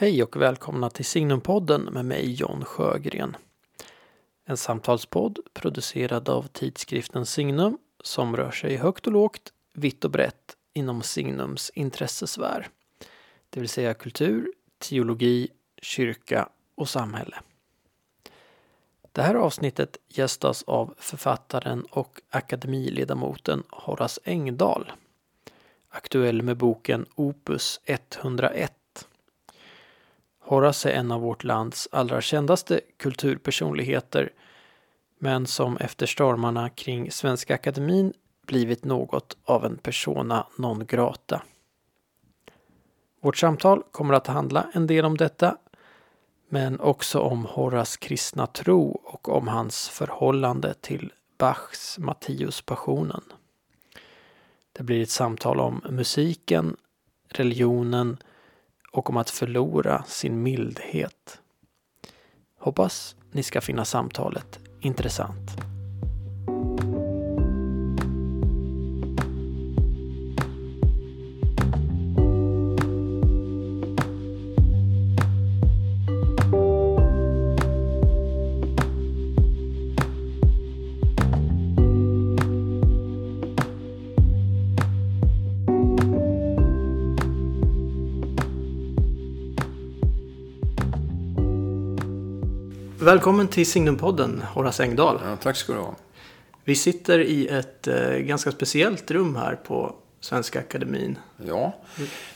Hej och välkomna till Signumpodden med mig John Sjögren. En samtalspodd producerad av tidskriften Signum som rör sig högt och lågt, vitt och brett inom Signums intressesfär. Det vill säga kultur, teologi, kyrka och samhälle. Det här avsnittet gästas av författaren och akademiledamoten Horace Engdahl. Aktuell med boken Opus 101 Horace är en av vårt lands allra kändaste kulturpersonligheter men som efter stormarna kring Svenska Akademin blivit något av en persona non grata. Vårt samtal kommer att handla en del om detta men också om Horaces kristna tro och om hans förhållande till Bachs Matteuspassionen. Det blir ett samtal om musiken, religionen och om att förlora sin mildhet. Hoppas ni ska finna samtalet intressant. Välkommen till Signumpodden, Horace Engdahl. Ja, tack ska du ha. Vi sitter i ett eh, ganska speciellt rum här på Svenska Akademin. Ja,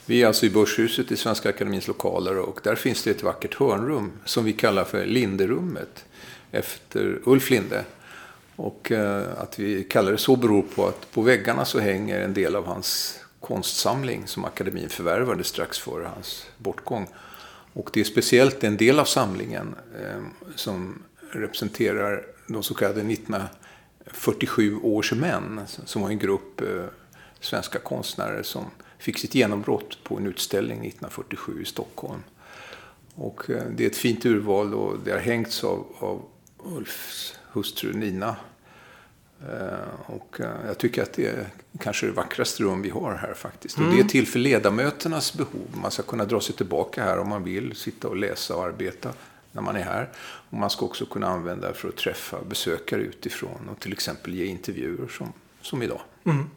vi är alltså i Börshuset i Svenska Akademins lokaler och där finns det ett vackert hörnrum som vi kallar för Linderummet efter Ulf Linde. Och eh, att vi kallar det så beror på att på väggarna så hänger en del av hans konstsamling som akademin förvärvade strax före hans bortgång. Och det är speciellt en del av samlingen eh, som representerar de så kallade 1947 års män, som var en grupp eh, svenska konstnärer som fick sitt genombrott på en utställning 1947 i Stockholm. Och eh, det är ett fint urval och det har hängts av, av Ulfs hustru Nina och eh, jag tycker att det är kanske det vackraste rum vi har här faktiskt. Mm. Och det är mm. till för ledamöternas behov. Man ska kunna dra sig tillbaka här om man vill, sitta och läsa och arbeta när man är här. Och man ska också kunna använda det för att träffa besökare utifrån och till exempel ge intervjuer som, som idag. Mm.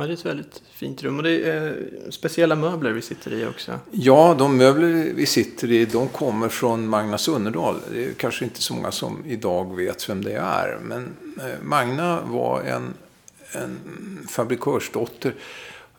Ja, det är ett väldigt fint rum. Och det är eh, speciella möbler vi sitter i också. Ja, de möbler vi sitter i de kommer från Magna Sunnerdal. Det är kanske inte så många som idag vet vem det är. Men eh, Magna var en, en fabrikörsdotter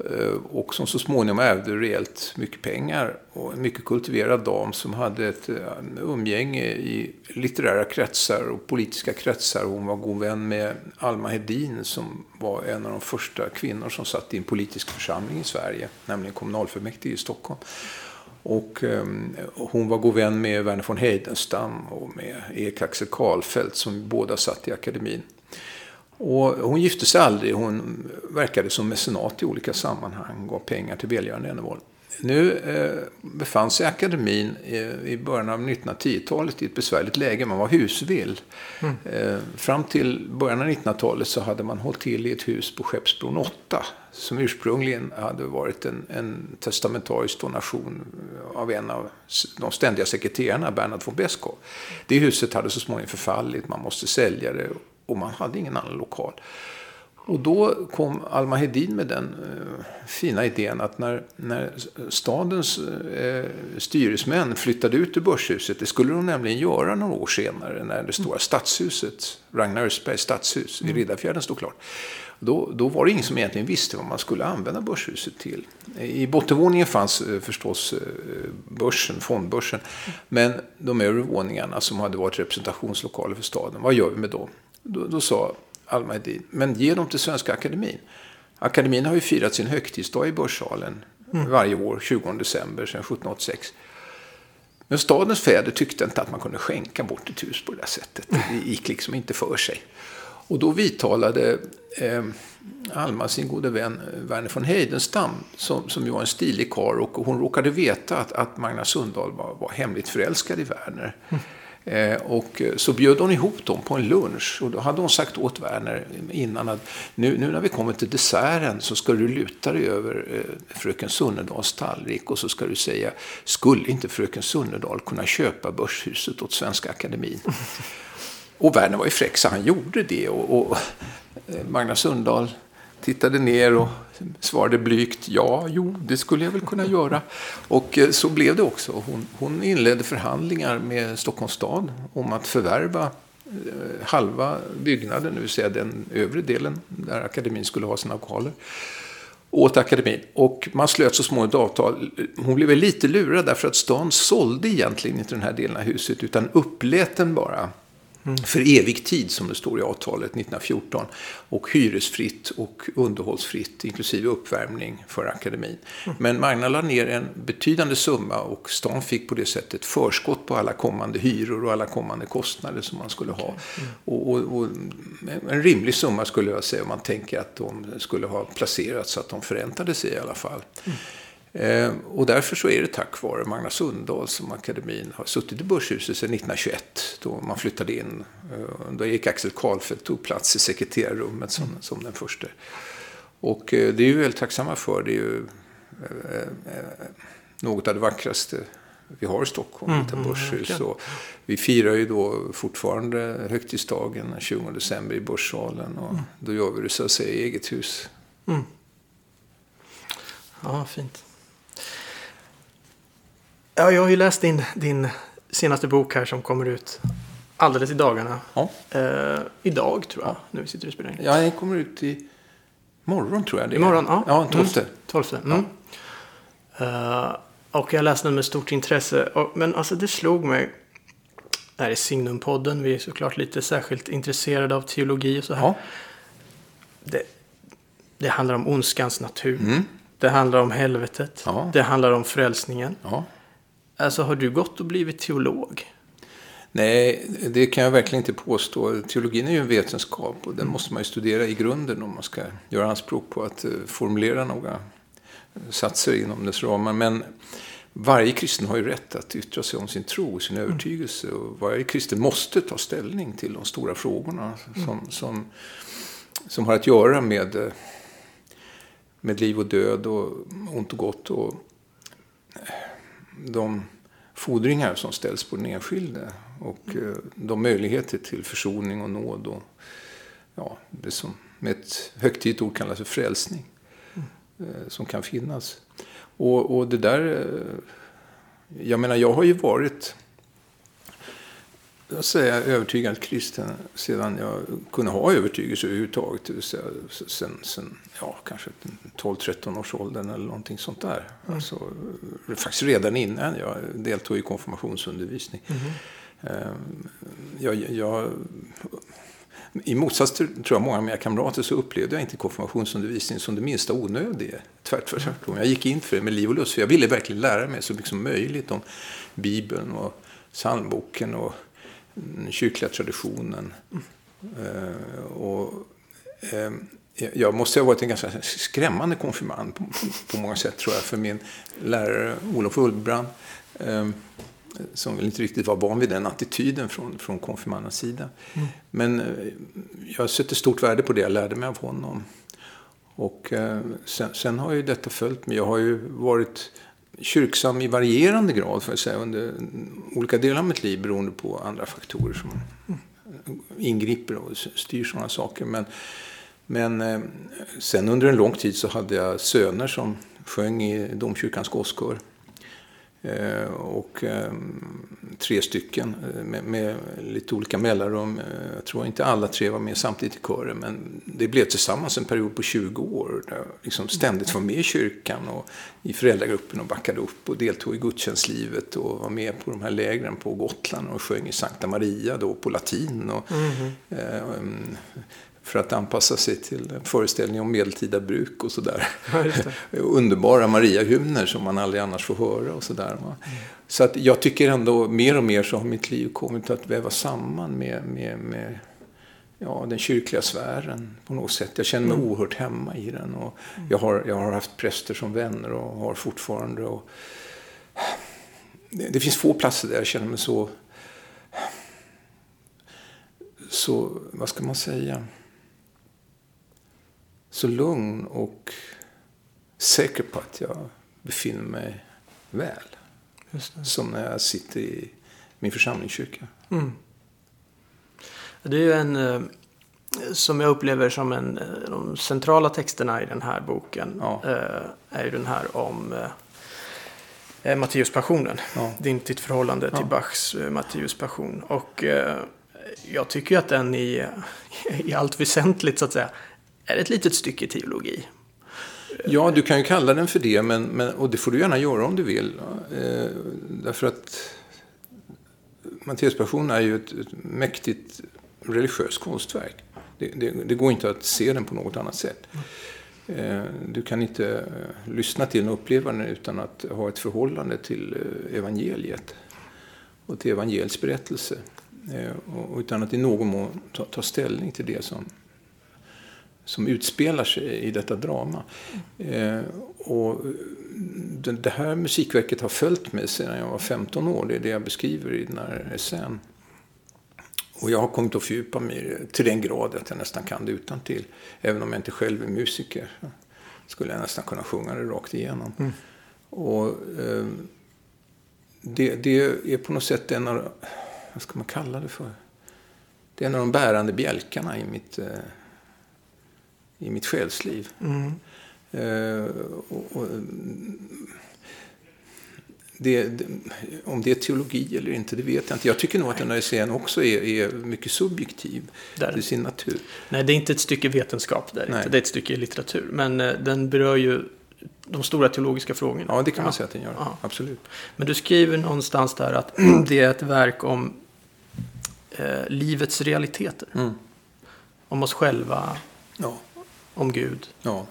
Eh, och som så småningom ärvde rejält mycket pengar. Och en mycket kultiverad dam som hade ett eh, umgänge i litterära kretsar och politiska kretsar. Hon var god vän med Alma Hedin som var en av de första kvinnor som satt i en politisk församling i Sverige, nämligen kommunalfullmäktige i Stockholm. Och eh, hon var god vän med Verner von Heidenstam och med Erik Axel Karlfeldt som båda satt i akademin. Och hon gifte sig aldrig. Hon verkade som mecenat i olika sammanhang. Gav pengar till välgörande ändamål. Nu eh, befann sig akademin i, i början av 1910-talet i ett besvärligt läge. Man var husvill. Mm. Eh, fram till början av 1900-talet så hade man hållit till i ett hus på Skeppsbron 8. Som ursprungligen hade varit en, en testamentarisk donation av en av de ständiga sekreterarna, Bernhard von Beskow. Det huset hade så småningom förfallit. Man måste sälja det och man hade ingen annan lokal. Och då kom Alma Hedin med den eh, fina idén att när, när stadens eh, styresmän flyttade ut ur Börshuset, det skulle de nämligen göra några år senare när det stora stadshuset, Ragnar Östbergs stadshus mm. i Riddarfjärden stod klart. Då, då var det ingen som egentligen visste vad man skulle använda Börshuset till. I bottenvåningen fanns eh, förstås eh, börsen, fondbörsen. Men de övre våningarna som hade varit representationslokaler för staden, vad gör vi med dem? Då, då sa Alma Hedin, men ge dem till Svenska Akademin. Akademin har ju firat sin högtidsdag i Börssalen mm. varje år, 20 december sedan 1786. Men stadens fäder tyckte inte att man kunde skänka bort ett hus på det där sättet. Det gick liksom inte för sig. Och då vidtalade eh, Alma sin gode vän eh, Verner von Heidenstam, som, som ju var en stilig karl och hon råkade veta att, att Magnus Sundahl var, var hemligt förälskad i Werner. Mm. Eh, och så bjöd hon ihop dem på en lunch och då hade hon sagt åt Werner innan att nu, nu när vi kommer till desserten så ska du luta dig över eh, fröken Sunnedals tallrik och så ska du säga skulle inte fröken Sunnedal kunna köpa Börshuset åt Svenska Akademin? och Werner var ju fräck så han gjorde det och, och eh, Magna Sundahl tittade ner och svarade blygt ja, jo, det skulle jag väl kunna göra. Och eh, så blev det också. Hon, hon inledde förhandlingar med Stockholms stad om att förvärva eh, halva byggnaden, det vill säga den övre delen där akademin skulle ha sina lokaler åt akademin. Och man slöt så småningom ett avtal. Hon blev lite lurad därför att stan sålde egentligen inte den här delen av huset utan upplät den bara Mm. För evig tid som det står i avtalet 1914. Och hyresfritt och underhållsfritt inklusive uppvärmning för akademin. Mm. Men Magna la ner en betydande summa och stan fick på det sättet förskott på alla kommande hyror och alla kommande kostnader som man skulle ha. Mm. Och, och, och, en rimlig summa skulle jag säga om man tänker att de skulle ha placerats så att de förräntade sig i alla fall. Eh, och därför så är det tack vare Magna Sundahl som akademin har suttit i Börshuset sedan 1921 då man flyttade in. Eh, då gick Axel Karlfeldt tog plats i sekreterarrummet som, som den första. Och eh, det är vi väldigt tacksamma för. Det är ju något av det vackraste vi har i Stockholm, mm, ett mm, börshus. Mm, vi firar ju då fortfarande högtidsdagen den 20 december i Börssalen. Och mm. Då gör vi det så att säga i eget hus. Mm. Ja, fint. Ja, jag har ju läst din, din senaste bok här som kommer ut alldeles i dagarna. Ja. Eh, idag tror jag, vi sitter och spelar in. Ja, den kommer ut i morgon tror jag. Det Imorgon, ja. Ja, 12. Mm. 12. Mm. Ja. Uh, och jag läste den med stort intresse. Och, men alltså det slog mig. Det här är Signumpodden. Vi är såklart lite särskilt intresserade av teologi och så här. Ja. Det, det handlar om ondskans natur. Mm. Det handlar om helvetet. Ja. Det handlar om frälsningen. Ja. Alltså har du gått och blivit teolog? Nej, det kan jag verkligen inte påstå. Teologin är ju en vetenskap och den måste man ju studera i grunden om man ska göra anspråk på att eh, formulera några satser inom dess ramar. Men varje kristen har ju rätt att yttra sig om sin tro och sin mm. övertygelse. Och varje kristen måste ta ställning till de stora frågorna som, mm. som, som har att göra med, eh, med liv och död och ont och gott. Och, de fordringar som ställs på den enskilde och eh, de möjligheter till försoning och nåd och ja, det som med ett högtidligt ord kallas för frälsning mm. som kan finnas. Och, och det där, eh, jag menar jag har ju varit jag säga övertygad kristen sedan jag kunde ha övertygelse överhuvudtaget. Det vill säga sen, sen ja, kanske 12-13 års åldern eller någonting sånt där. Mm. Alltså, faktiskt redan innan jag deltog i konfirmationsundervisning. Mm. Jag, jag, I motsats till tror jag, många av mina kamrater så upplevde jag inte konfirmationsundervisning som det minsta onödiga. Tvärtom. Jag gick in för det med liv och lust. För jag ville verkligen lära mig så mycket som möjligt om Bibeln och psalmboken och den kyrkliga traditionen. Mm. och, eh, jag måste ha varit en ganska skrämmande konfirmand på, på, på, många sätt tror jag för min lärare Olof Ullbrand. Eh, som väl inte riktigt var van vid den attityden från, från konfirmandens sida. Mm. Men eh, jag sätter stort värde på det jag lärde mig av honom. Och eh, sen, sen, har ju detta följt mig. Jag har ju varit kyrksam i varierande grad för att säga, under olika delar av mitt liv beroende på andra faktorer som ingriper och styr sådana saker. Men, men eh, sen under en lång tid så hade jag söner som sjöng i domkyrkans gosskör. Eh, och ehm, tre stycken eh, med, med, lite olika mellanrum. Eh, jag tror inte alla tre var med samtidigt i kören men det blev tillsammans en period på 20 år där jag liksom ständigt var med i kyrkan och i föräldragruppen och backade upp och deltog i gudstjänstlivet och var med på de här lägren på Gotland och sjöng i Sankta Maria då på latin. Och, mm -hmm för att anpassa sig till en föreställning om medeltida bruk och sådär. Ja, Underbara Mariahymner som man aldrig annars får höra och sådär. Mm. Så att jag tycker ändå mer och mer så har mitt liv kommit att väva samman med, med, med ja, den kyrkliga sfären på något sätt. Jag känner mig mm. oerhört hemma i den. Och mm. jag, har, jag har haft präster som vänner och har fortfarande. Och det, det finns få platser där jag känner mig så så, vad ska man säga, så lugn och säker på att jag befinner mig väl. Som när jag sitter i min församlingskyrka. Mm. Det är ju en, eh, som jag upplever som en, eh, de centrala texterna i den här boken, Ja. eh, är ju den här om Matteuspassionen. Ja. Din, ditt förhållande till Ja. Bachs Matteuspassion. Och jag tycker ju att den i, i allt väsentligt så att säga är ett litet stycke teologi. Ja, du kan ju kalla den för det, men, men, och det får du gärna göra om du vill. Eh, därför att Matteuspassionen är ju ett, ett mäktigt religiöst konstverk. Det, det, det går inte att se den på något annat sätt. Eh, du kan inte eh, lyssna till den och uppleva den utan att ha ett förhållande till eh, evangeliet och till evangeliets berättelse. Eh, och, utan att i någon mån ta, ta ställning till det som, som utspelar sig i detta drama. Eh, och det, det här musikverket har följt mig sedan jag var 15 år. Det är det jag beskriver i den här essän. Och jag har kommit att fördjupa mig i det till den grad att jag nästan kan det utan till. Även om jag inte själv är musiker skulle jag nästan kunna sjunga det rakt igenom. Och eh, det, det är på något sätt en av, vad ska man kalla det för? Det är en av de bärande bjälkarna i mitt, eh, i mitt själsliv. Mm. Eh, och, och, det, det, om det är teologi eller inte, det vet jag inte. Jag tycker nog att den essän också är, är mycket subjektiv Där. till sin natur. Nej, det är inte ett stycke vetenskap där. Nej. Inte. Det är ett stycke litteratur. Men eh, den berör ju de stora teologiska frågorna. Ja, det kan man Ja. säga att den gör. Ja. Absolut. Men du skriver någonstans där att det är ett verk om eh, livets realiteter. Mm. Om oss själva, Ja. Om Gud. Ja.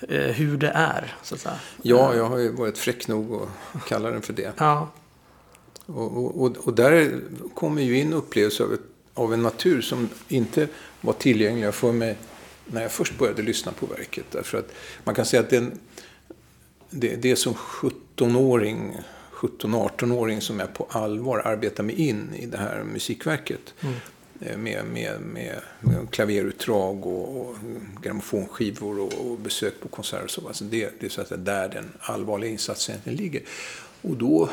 Eh, hur det är, så att säga. ja, jag har ju varit fräck nog att kalla den för det. Ja, Och, och, och, där kommer ju in upplevelser av, av en natur som inte var tillgängliga för mig när jag först började lyssna på verket. Därför att man kan säga att den, det, det är som 17-åring, 17-18-åring som jag på allvar arbetar mig in i det här musikverket. Eh, Med, med, med, med klaverutdrag och, och grammofonskivor och, och besök på konserter. och Så. Alltså det, det är så att där den allvarliga insatsen egentligen ligger. Och då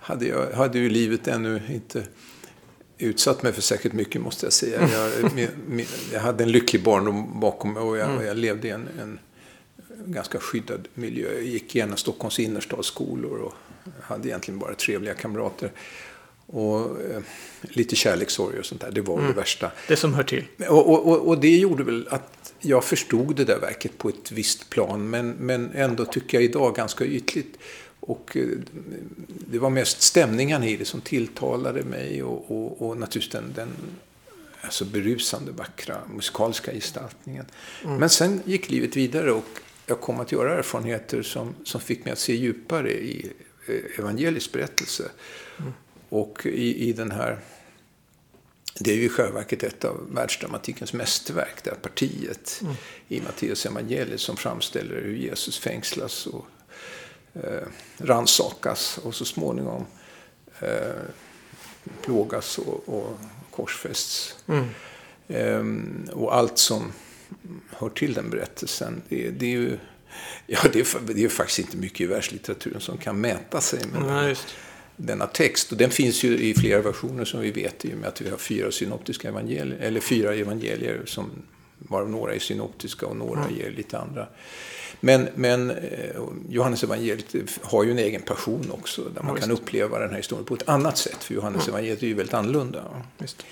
hade, jag, hade ju livet ännu inte utsatt mig för säkert mycket måste jag säga. Jag, med, med, jag hade en lycklig barndom bakom mig och jag, och jag levde i en, en ganska skyddad miljö. Jag gick igenom Stockholms innerstadsskolor och hade egentligen bara trevliga kamrater. Och eh, lite kärlekssorg och sånt där, det var det värsta. det som hör till. Och, och, och- det gjorde väl att jag förstod det där verket på ett visst plan. Men, men ändå tycker jag idag ganska ytligt. Och eh, det var mest stämningen i det som tilltalade mig. Och, och, och naturligtvis den, den alltså berusande vackra musikaliska gestaltningen. Men sen gick livet vidare och jag kom att göra erfarenheter som, som fick mig att se djupare i eh, evangelisk berättelse. Och i, i den här det är ju i själva verket ett av världsdramatikens mästerverk, det här partiet i Matteus evangeliet som framställer hur Jesus fängslas och eh, ransakas och så småningom eh, plågas och, och korsfästs. Ehm, och allt som hör till den berättelsen, det, det är ju Ja, det är, det är faktiskt inte mycket i världslitteraturen som kan mäta sig med Ja, just. Denna text. Och den finns ju i flera versioner som vi vet i och med att vi har fyra synoptiska evangelier, eller fyra evangelier som varav några är synoptiska och några ger lite andra. Men, men eh, Johannes evangeliet har ju en egen passion också där man Ja, kan uppleva den här historien på ett annat sätt. För Johannes evangeliet är ju väldigt annorlunda. Just.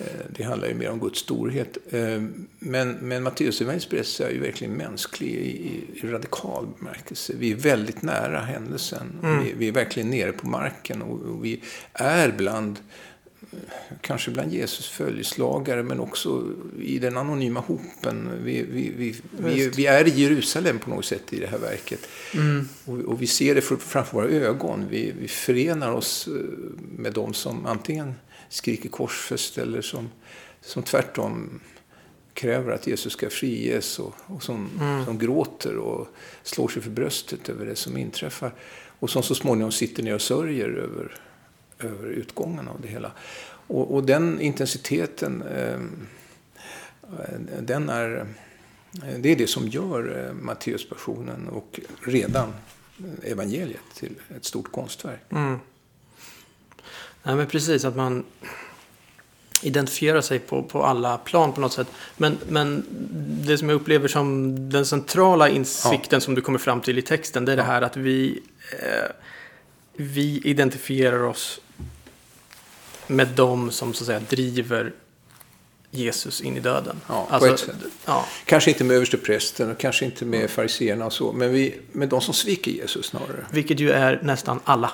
Eh, Det handlar ju mer om Guds storhet. Eh, Men, men Matteus evangeliets berättelse är ju verkligen mänsklig i, i radikal bemärkelse. Vi är väldigt nära händelsen. Vi, vi är verkligen nere på marken och, och vi är bland Kanske bland Jesus följeslagare men också i den anonyma hopen. Vi, vi, vi, är i Jerusalem på något sätt i det här verket. Och, och vi ser det för- framför våra ögon. Vi, vi förenar oss eh, med de som antingen skriker korsfäst eller som, som tvärtom kräver att Jesus ska friges och, och som, som gråter och slår sig för bröstet över det som inträffar. Och som så småningom sitter ner och sörjer över, över utgången av det hela. Och, och den intensiteten, eh, den är, det är det som gör eh, Matteuspassionen och redan evangeliet till ett stort konstverk. Mm. Nej, men precis, att man identifierar sig på, på alla plan på något sätt. Men, men det som jag upplever som den centrala insikten ja. som du kommer fram till i texten, det är ja. det här att vi, eh, vi identifierar oss med dem som så att säga driver Jesus in i döden. Ja, alltså. Ja. Kanske inte med översteprästen och kanske inte med fariseerna och så, men vi, med de som sviker Jesus snarare. Vilket ju är nästan alla.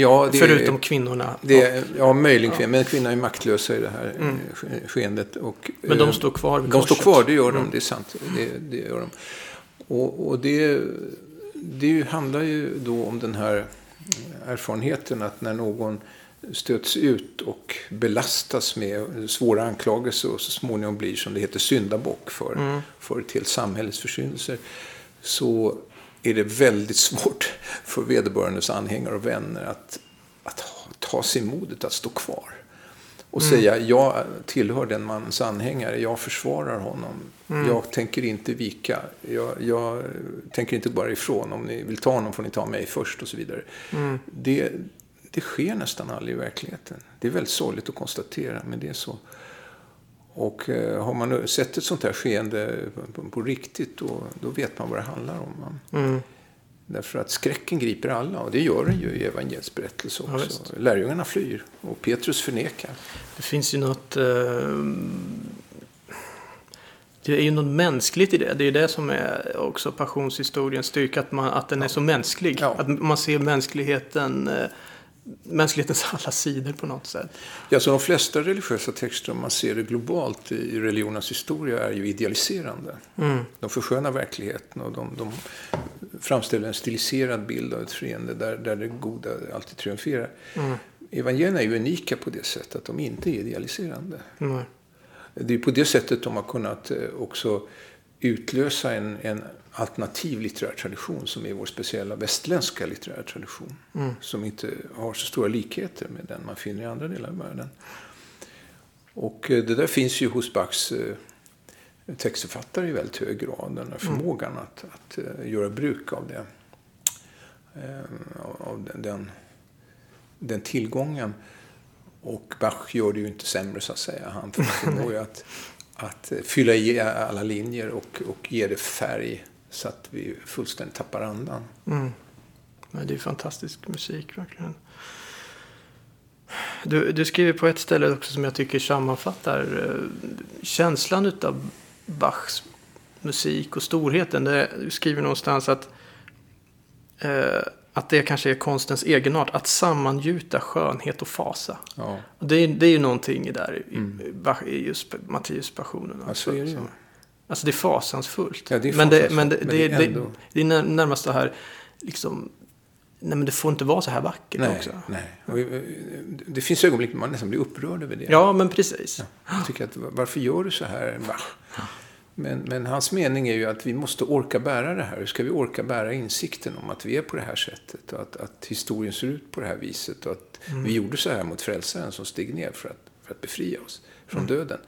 Ja, det, Förutom kvinnorna. Det, ja, möjligen kvinnor. Men kvinnor är maktlösa i det här mm. skeendet. Och, men de står kvar vid De korset. står kvar, det gör de. Mm. Det är sant. Det, det gör de. Och, och det, det handlar ju då om den här erfarenheten att när någon stöts ut och belastas med svåra anklagelser och så småningom blir, som det heter, syndabock för, mm. för ett helt samhällets försyndelser. Så är det väldigt svårt för vederbörandes anhängare och vänner att, att ta sig modet att stå kvar. Och mm. säga, jag tillhör den mannens anhängare, jag försvarar honom. Mm. Jag tänker inte vika. Jag, jag, tänker inte bara ifrån. Om ni vill ta honom får ni ta mig först och så vidare. Mm. Det, det sker nästan aldrig i verkligheten. Det är väldigt sorgligt att konstatera, men det är så. Och eh, har man sett ett sånt här skeende på, riktigt, då, då vet man vad det handlar om. Mm. Därför att skräcken griper alla och det gör den ju i evangeliets berättelse också. Ja, Lärjungarna flyr och Petrus förnekar. Det finns ju något... Eh, det är ju något mänskligt i det. Det är det som är också passionshistoriens styrka, att, man, att den är så mänsklig. Ja. Att man ser mänskligheten eh, mänsklighetens alla sidor på något sätt. Ja, så de flesta religiösa texter, om man ser det globalt i religionens historia, är ju idealiserande. Mm. De förskönar verkligheten och de, de framställer en stiliserad bild av ett skeende där, där det goda alltid triumferar. Mm. Evangelierna är ju unika på det sättet att de inte är idealiserande. Mm. Det är på det sättet de har kunnat eh, också utlösa en, en alternativ litterär tradition som är vår speciella västländska litterära tradition. Mm. Som inte har så stora likheter med den man finner i andra delar av världen. Och eh, det där finns ju hos Bachs eh, textförfattare i väldigt hög grad. Den här mm. förmågan mm. att, att uh, göra bruk av det. Av den, den, den, tillgången. Och Bach gör det ju inte sämre så att säga. Han förmår ju att, att fylla i alla linjer och, och ge det färg så att vi fullständigt tappar andan. Mm. Men det är fantastisk musik verkligen. Du, du skriver på ett ställe också som jag tycker sammanfattar eh, känslan utav Bachs musik och storheten. du skriver någonstans att, eh, att det kanske är konstens egenart att sammangjuta skönhet och fasa. Ja. Och det, är, det är ju någonting där i, mm. i just Matteus passionen. Ja, så är det. Alltså det är fasansfullt. Ja, det är men det, men det, men det, det, det, det är närmast det här, liksom, nej men det får inte vara så här vackert nej, också. Nej. Det finns ögonblick man nästan blir upprörd över det. Ja, men precis. Ja, jag tycker att, varför gör du så här? Men, men hans mening är ju att vi måste orka bära det här. Hur ska vi orka bära insikten om att vi är på det här sättet? Och att, att historien ser ut på det här viset. Och att mm. vi gjorde så här mot frälsaren som steg ner för att, för att befria oss från mm. döden.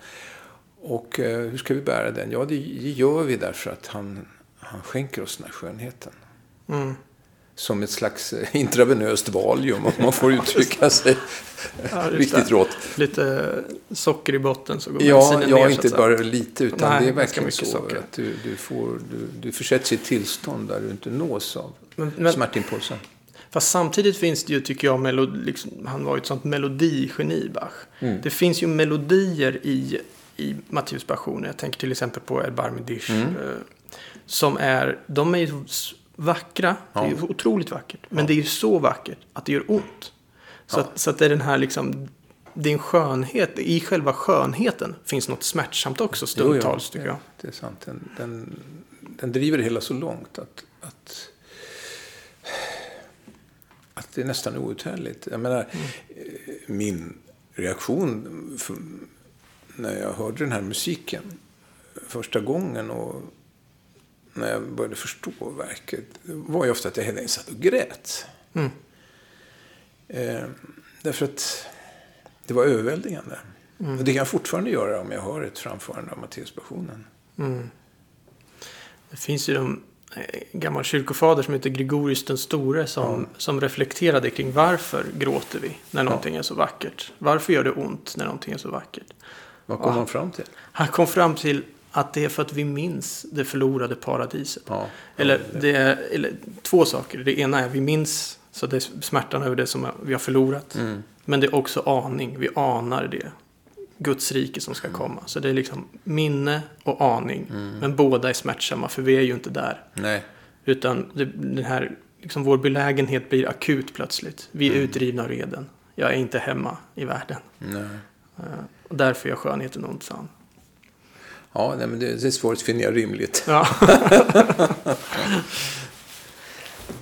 Och eh, hur ska vi bära den? Ja, det gör vi därför att han, han skänker oss den här skönheten. Mm. Som ett slags intravenöst valium, om man får uttrycka sig ja, riktigt rått. Lite socker i botten så går Ja, ja ner, inte bara lite, utan Nej, det är verkligen så socker. att du, du, får, du, du försätts i ett tillstånd där du inte nås av men, men, smärtimpulsen. Fast samtidigt finns det ju, tycker jag, melod, liksom, han var ju ett sånt melodigeni, Bach. Mm. Det finns ju melodier i i Matteus passion. Jag tänker till exempel på Erbarme Dish. Mm. Eh, som är, de är ju vackra. Ja. Det är ju otroligt vackert. Men ja. det är ju så vackert att det gör ont. Så, ja. att, så att det är den här liksom, det är en skönhet. I själva skönheten finns något smärtsamt också stundtals tycker jag. Det är sant. Den, den, den driver det hela så långt att, att att det är nästan outhärdligt. Jag menar, mm. Min reaktion när jag hörde den här musiken första gången och när jag började förstå verket var ju ofta att jag hela tiden satt och grät. Mm. Eh, därför att det var överväldigande. Och det kan jag fortfarande göra om jag hör ett framförande av Matteuspassionen. Mm. Det finns ju en eh, gammal kyrkofader som heter Gregorius den store som, som reflekterade kring varför gråter vi när någonting är så vackert? Varför gör det ont när någonting är så vackert? Vad kom Ja. han fram till? Han kom fram till att det är för att vi minns det förlorade paradiset. Ja. Eller, det är, eller två saker. Det ena är vi minns så det är smärtan över det som vi har förlorat. Mm. Men det är också aning. Vi anar det. Guds rike som ska komma. Så det är liksom minne och aning. Men båda är smärtsamma för vi är ju inte där. Nej. Utan det, den här, liksom vår belägenhet blir akut plötsligt. Vi är utdrivna ur Eden. Jag är inte hemma i världen. Nej. Eh, Och därför gör skönheten ont, sa han. Ja, nej, men det, det svaret finner jag rimligt. Ja.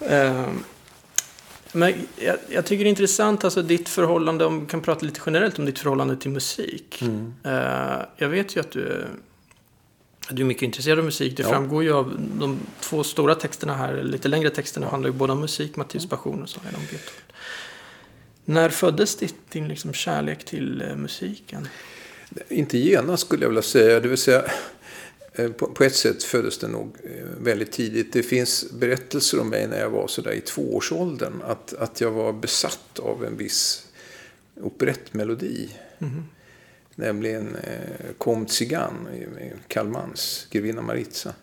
Ehm, Men jag, jag tycker det är intressant, alltså ditt förhållande, om vi kan prata lite generellt om ditt förhållande till musik. Mm. Eh, jag vet ju att du, är- du är mycket intresserad av musik. Det Ja. framgår ju av de två stora texterna här, lite längre texterna handlar ju både om musik, Matteus passion och så är de Beethoven. När föddes ditt, din liksom kärlek till eh, musiken? Inte genast skulle jag vilja säga. Det vill säga, eh, på, ett sätt föddes det nog eh, väldigt tidigt. Det finns berättelser om mig när jag var sådär i tvåårsåldern. Att, att jag var besatt av en viss operettmelodi. Nämligen eh, Tzigane med Karl Grevinna Maritza.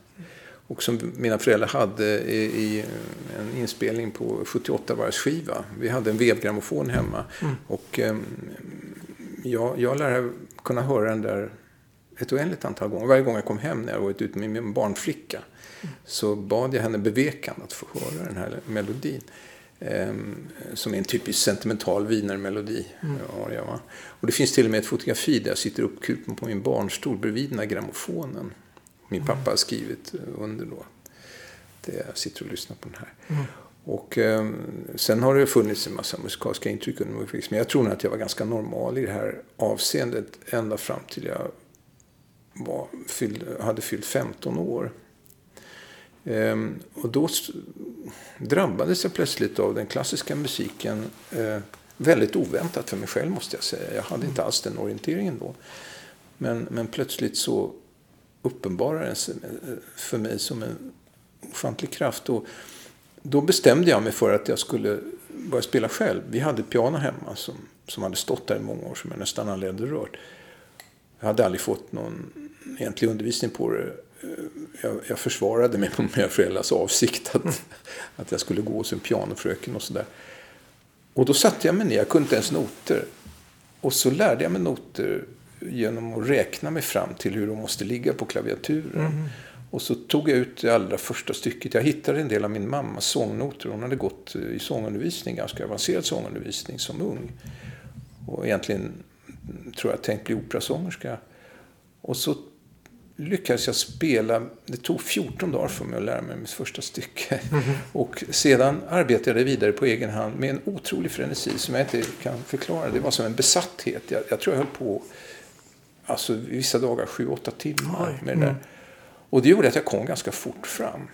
Och som mina föräldrar hade i, i en inspelning på 78 varvs skiva. Vi hade en vevgrammofon hemma. Och eh, jag, jag lär kunna höra den där ett oändligt antal gånger. Varje gång jag kom hem när jag varit ute med min barnflicka så bad jag henne bevekan att få höra den här melodin. Ehm, som är en typisk sentimental wienermelodi. aria, va? Och det finns till och med ett fotografi där jag sitter uppkupen på min barnstol bredvid den här grammofonen. Min pappa har skrivit under då. Det jag sitter och lyssnar på den här. Och eh, sen har det funnits en massa musikaliska intryck under min uppväxt. Men jag tror nog att jag var ganska normal i det här avseendet ända fram till jag var, fyll, hade fyllt 15 år. Ehm, och då drabbades jag plötsligt av den klassiska musiken. Eh, väldigt oväntat för mig själv måste jag säga. Jag hade inte alls den orienteringen då. Men, men plötsligt så uppenbarade den sig eh, för mig som en ofantlig kraft. Och då bestämde jag mig för att jag skulle börja spela själv. Vi hade ett piano hemma som, som hade stått där i många år som jag nästan aldrig hade rört. Jag hade aldrig fått någon egentlig undervisning på det. Jag, jag försvarade mig på mina föräldrars avsikt att, att jag skulle gå hos en pianofröken och sådär. Och då satte jag mig ner, jag kunde inte ens noter. Och så lärde jag mig noter genom att räkna mig fram till hur de måste ligga på klaviaturen. Och så tog jag ut det allra första stycket. Jag hittade en del av min mammas sångnoter. Hon hade gått i sångundervisning, ganska avancerad sångundervisning som ung. Och egentligen tror jag tänkt bli operasångerska. Och så lyckades jag spela, det tog 14 dagar för mig att lära mig mitt första stycke. Och sedan arbetade jag vidare på egen hand med en otrolig frenesi som jag inte kan förklara. Det var som en besatthet. Jag, jag tror jag höll på, alltså vissa dagar, 7-8 timmar med det där. Och det gjorde att jag kom ganska fort fram.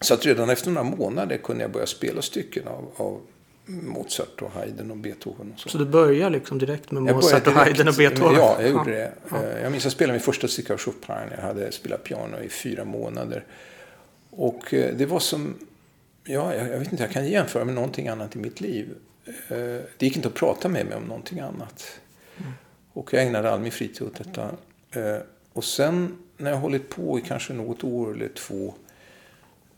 Så att redan efter några månader kunde jag börja spela stycken av, av Mozart och Haydn och Beethoven. Och så. Så du börjar liksom direkt med Jag Mozart och började Haydn och direkt- Beethoven? Ja, jag gjorde det. Eh, Jag minns att jag spelade min första stycke av Chopin. Jag hade spelat piano i fyra månader. Och eh, det var som... Ja, jag vet inte, jag kan jämföra med någonting annat i mitt liv. Eh, Det gick inte att prata med mig om någonting annat. Och jag ägnade all min fritid åt detta. Och sen när jag hållit på i kanske något år eller två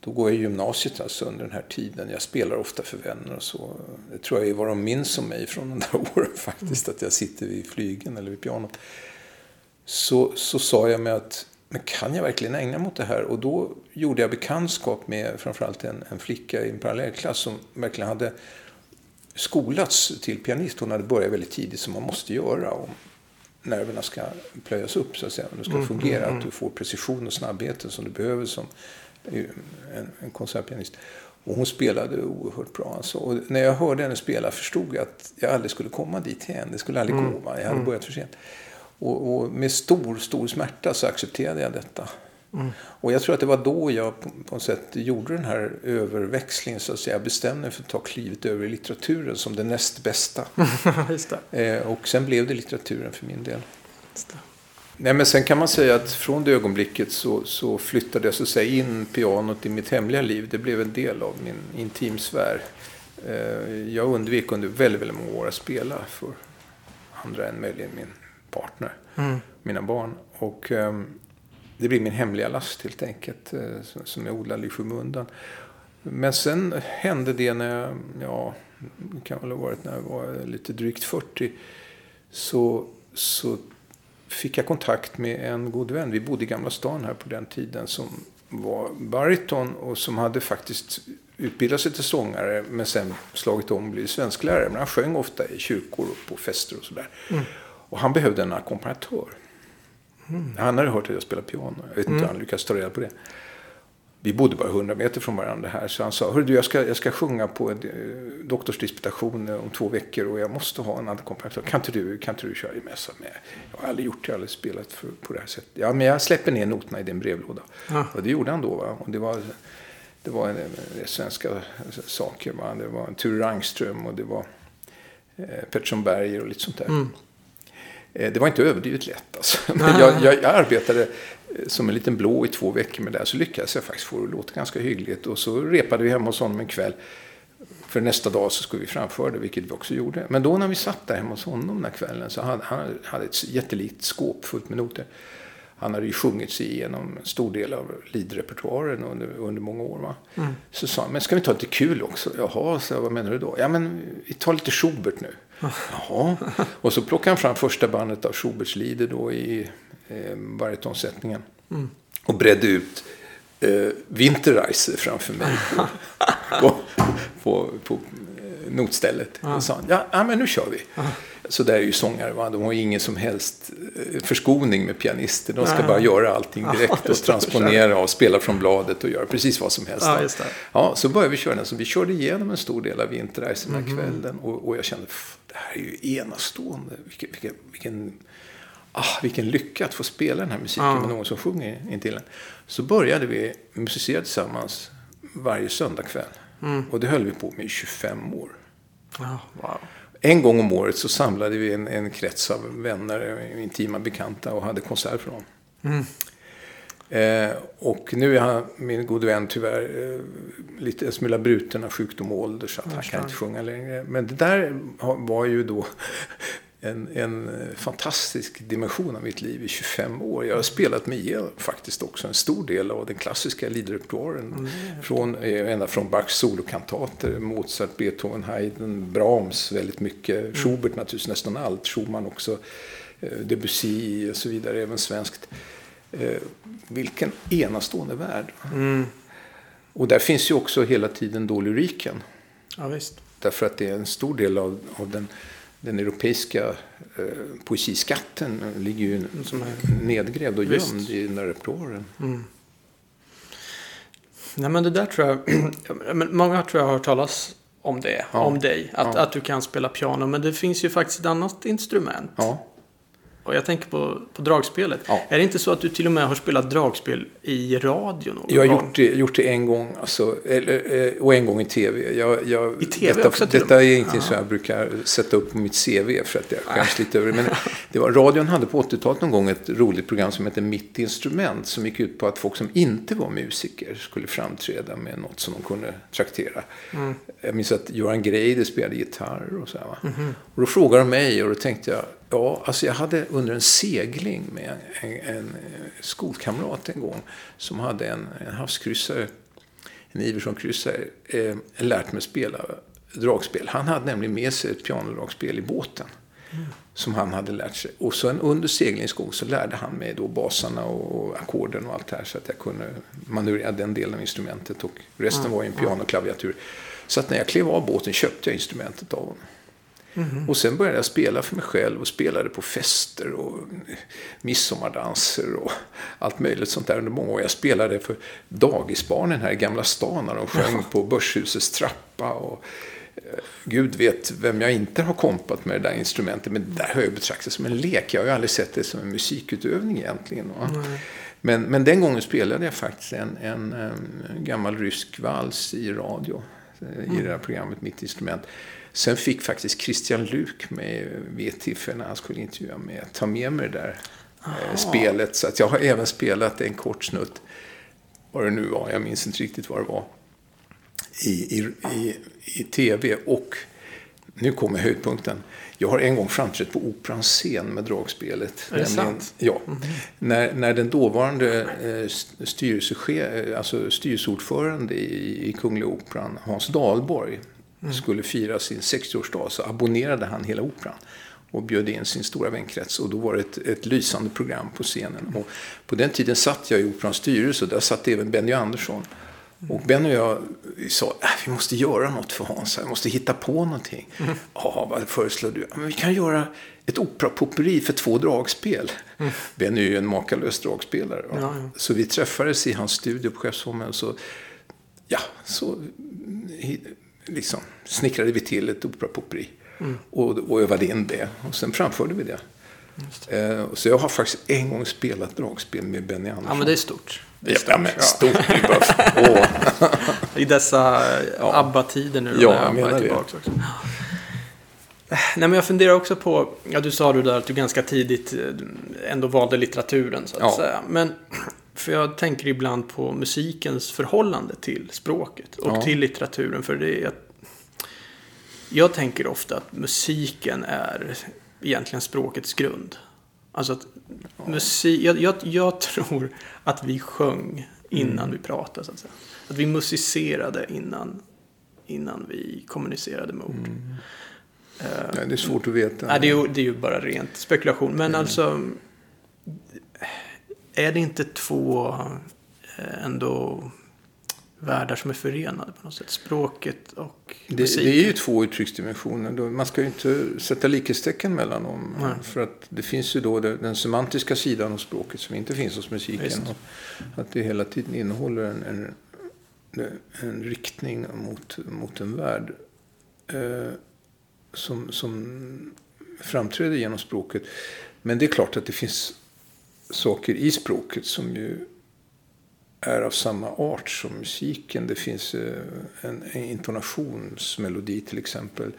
då går jag i gymnasiet alltså under den här tiden. Jag spelar ofta för vänner och så. Det tror jag är vad de minns om mig från de där åren faktiskt. Att jag sitter vid flygen eller vid pianot. Så, så sa jag mig att men kan jag verkligen ägna mig åt det här? Och då gjorde jag bekantskap med framförallt en, en flicka i en parallellklass som verkligen hade skolats till pianist. Hon hade börjat väldigt tidigt som man måste göra om nerverna ska plöjas upp så att säga. Det ska fungera. Att du får precision och snabbheten som du behöver som en, en konsertpianist. Och hon spelade oerhört bra. Alltså. Och när jag hörde henne spela förstod jag att jag aldrig skulle komma dit igen. Det skulle aldrig gå. Va? Jag hade börjat för sent. Och, och med stor, stor smärta så accepterade jag detta. Mm. Och jag tror att det var då jag på, på något sätt gjorde den här överväxlingen. Så att säga. Jag bestämde mig för att ta klivet över i litteraturen som det näst bästa. eh, och sen blev det litteraturen för min del. Nej, men sen kan man säga att från det ögonblicket så, så flyttade jag så att säga, in pianot i mitt hemliga liv. Det blev en del av min intimsfär. Eh, jag undvek under väldigt, väldigt många år att spela för andra än möjligen min partner, mm. mina barn. Och um, det blir min hemliga last helt enkelt, uh, som jag odlade i skymundan. Men sen hände det när jag, ja, det kan väl ha varit när jag var lite drygt 40, så, så fick jag kontakt med en god vän. Vi bodde i Gamla stan här på den tiden som var bariton och som hade faktiskt utbildat sig till sångare men sen slagit om och blivit svensklärare. Men han sjöng ofta i kyrkor och på fester och sådär. Mm. Och han behövde en ackompanjatör. Mm. Han hade hört att jag spelade piano. Jag vet inte mm. hur han lyckades ta reda på det. Vi bodde bara 100 meter från varandra här. Så han sa, hörru du, jag ska, jag ska sjunga på en eh, doktorsdisputation om två veckor och jag måste ha en ackompanjatör. Kan inte du, kan inte du köra i mässa med? Jag har aldrig gjort det, jag har aldrig spelat för, på det här sättet. Ja, men jag släpper ner noterna i din brevlåda. Ja. Och det gjorde han då. Va? Och det var, det var en, en, svenska saker. Va? Det var Ture Rangström och det var eh, Pettersson Berger och lite sånt där. Mm. Eh, det var inte överdrivet lätt. Alltså. Men jag, jag, jag, arbetade eh, som en liten blå i två veckor med det här. Så lyckades jag faktiskt få det att låta ganska hyggligt. Och så repade vi hemma hos honom en kväll. För nästa dag så skulle vi framföra det, vilket vi också gjorde. Men då när vi satt där hemma hos honom den här kvällen så hade han hade ett jättelikt skåp fullt med noter. Han hade ju sjungit sig igenom en stor del av Lied-repertoaren under, under många år. Va? Mm. Så sa han, men ska vi ta lite kul också? Jaha, så vad menar du då? Ja, men vi tar lite Schubert nu. Jaha. Och så plockade han fram första bandet av Schuberts Lieder då i eh, baritonsättningen. Mm. Och bredde ut eh, Winterreise framför mig på, på, på, på eh, notstället. Och sa han, ja, ja men nu kör vi. Så där är ju sångare, va? de har ju ingen som helst eh, förskoning med pianister. De ska bara göra allting direkt och transponera och spela från bladet och göra precis vad som helst. Ja, ja så började vi köra den. Så vi körde igenom en stor del av Winterreise den här mm. kvällen. Och, och jag kände, det här är ju enastående. Vilken, vilken, vilken, ah, vilken lycka att få spela den här musiken ja. med någon som sjunger intill en. Så började vi musicera tillsammans varje söndagkväll. Mm. Och det höll vi på med i 25 år. Oh, wow. En gång om året så samlade vi en, en krets av vänner, intima bekanta och hade konsert för dem. Mm. Eh, och nu är han, min gode vän tyvärr eh, lite en smula bruten av sjukdom och ålder så att han kan inte sjunga längre. Men det där var ju då en, en fantastisk dimension av mitt liv i 25 år. Jag har spelat med igenom faktiskt också en stor del av den klassiska liedrepertoaren. Mm. Från, eh, ända från Bachs solokantater, Mozart, Beethoven, Haydn, Brahms väldigt mycket. Mm. Schubert naturligtvis nästan allt. Schumann också. Eh, Debussy och så vidare, även svenskt. Vilken enastående värld. Mm. Och där finns ju också hela tiden då lyriken. Ja, visst. Därför att det är en stor del av, av den, den europeiska eh, poesiskatten ligger ju som är nedgrävd och gömd visst. i den där repertoaren. Mm. Nej, men det där tror jag, många tror jag har hört talas om det, ja. om dig. Att, ja. att du kan spela piano. Men det finns ju faktiskt ett annat instrument. Ja. Och jag tänker på, på dragspelet. Ja. Är det inte så att du till och med har spelat dragspel i radio någon Jag har gjort det, gjort det en gång. Alltså, eller, eh, och en gång i tv. Jag, jag, I tv detta, också? Detta är ingenting som jag brukar sätta upp på mitt CV för att jag skäms lite över det. Men det var, radion hade på 80-talet någon gång ett roligt program som hette Mitt instrument. Som gick ut på att folk som inte var musiker skulle framträda med något som de kunde traktera. Mm. Jag minns att Göran Greider spelade gitarr och så här, mm -hmm. Och då frågade de mig och då tänkte jag Ja, alltså jag hade under en segling med en, en skolkamrat en gång som hade en, en havskryssare, en Iversson-kryssare, eh, lärt mig spela dragspel. Han hade nämligen med sig ett pianodragspel i båten. Mm. Som han hade lärt sig. Och sen under seglingsgång så lärde han mig då basarna och ackorden och allt det här. Så att jag kunde manövrera den delen av instrumentet. Och resten mm. var i en pianoklaviatur. Så att när jag klev av båten köpte jag instrumentet av honom. Mm. Och sen började jag spela för mig själv och spelade på fester och midsommardanser och allt möjligt sånt där under många år. Jag spelade för dagisbarnen här i Gamla stan när de sjöng på Börshusets trappa. Och, eh, Gud vet vem jag inte har kompat med det där instrumentet. Men det där har jag betraktat som en lek. Jag har ju aldrig sett det som en musikutövning egentligen. Mm. Men, men den gången spelade jag faktiskt en, en, en gammal rysk vals i radio. I det här programmet Mitt instrument. Sen fick faktiskt Christian Luk mig vid ett tillfälle när han skulle intervjua mig ta med mig det där eh, spelet. Så att jag har även spelat en kort snutt. Vad det nu var, jag minns inte riktigt vad det var. I, i, i, i tv och nu kommer höjdpunkten. Jag har en gång framträtt på Operans scen med dragspelet. Är det sant? Ja. När, när den dåvarande eh, styrelsechef, eh, alltså styrelseordförande i, i Kungliga Operan, Hans Dahlborg, skulle fira sin 60-årsdag så abonnerade han hela operan och bjöd in sin stora vänkrets. Och då var det ett, ett lysande program på scenen. Och på den tiden satt jag i Operans styrelse och där satt även Benny Andersson. Och Benny och jag sa äh, vi måste göra något för Hans. Vi måste hitta på någonting. Ja, vad föreslår du? Men vi kan göra ett operapopperi för två dragspel. Benny är ju en makalös dragspelare. Ja, ja. Så vi träffades i hans studio på Skeppsholmen. Så, ja, så liksom, snickrade vi till ett operapopperi. Och, och övade in det. Och sen framförde vi det. Eh, så jag har faktiskt en gång spelat dragspel med Benny Andersson. Ja, men det är stort. Det är Ja, stort. ja, men stort. är bara- Åh. I dessa eh, Ja. ABBA-tider nu. Ja, jag menar det. Också. Nej, men jag funderar också på, ja du sa du där att du ganska tidigt eh, ändå valde litteraturen så att Ja. säga. Men för jag tänker ibland på musikens förhållande till språket och Ja. till litteraturen. För det är, jag tänker ofta att musiken är egentligen språkets grund. Alltså att musik, jag, jag, jag tror att vi sjöng innan Mm. vi pratade så att säga. Att vi musicerade innan, innan vi kommunicerade med ord. Eh, Ja, det är svårt att veta. Nej, det, är ju, det är ju bara rent spekulation. Men Mm. alltså, är det inte två eh, ändå världar som är förenade på något sätt? Språket och Det, musiken. det är ju två uttrycksdimensioner. Man ska ju inte sätta likhetstecken mellan dem. Nej. För att det finns ju då det- den semantiska sidan av språket som inte finns hos musiken. Att det hela tiden innehåller en, en, en riktning mot, mot en värld eh, som, som framträder genom språket. Men det är klart att det finns saker i språket som ju är av samma art som musiken. Det finns eh, en, en intonationsmelodi till exempel.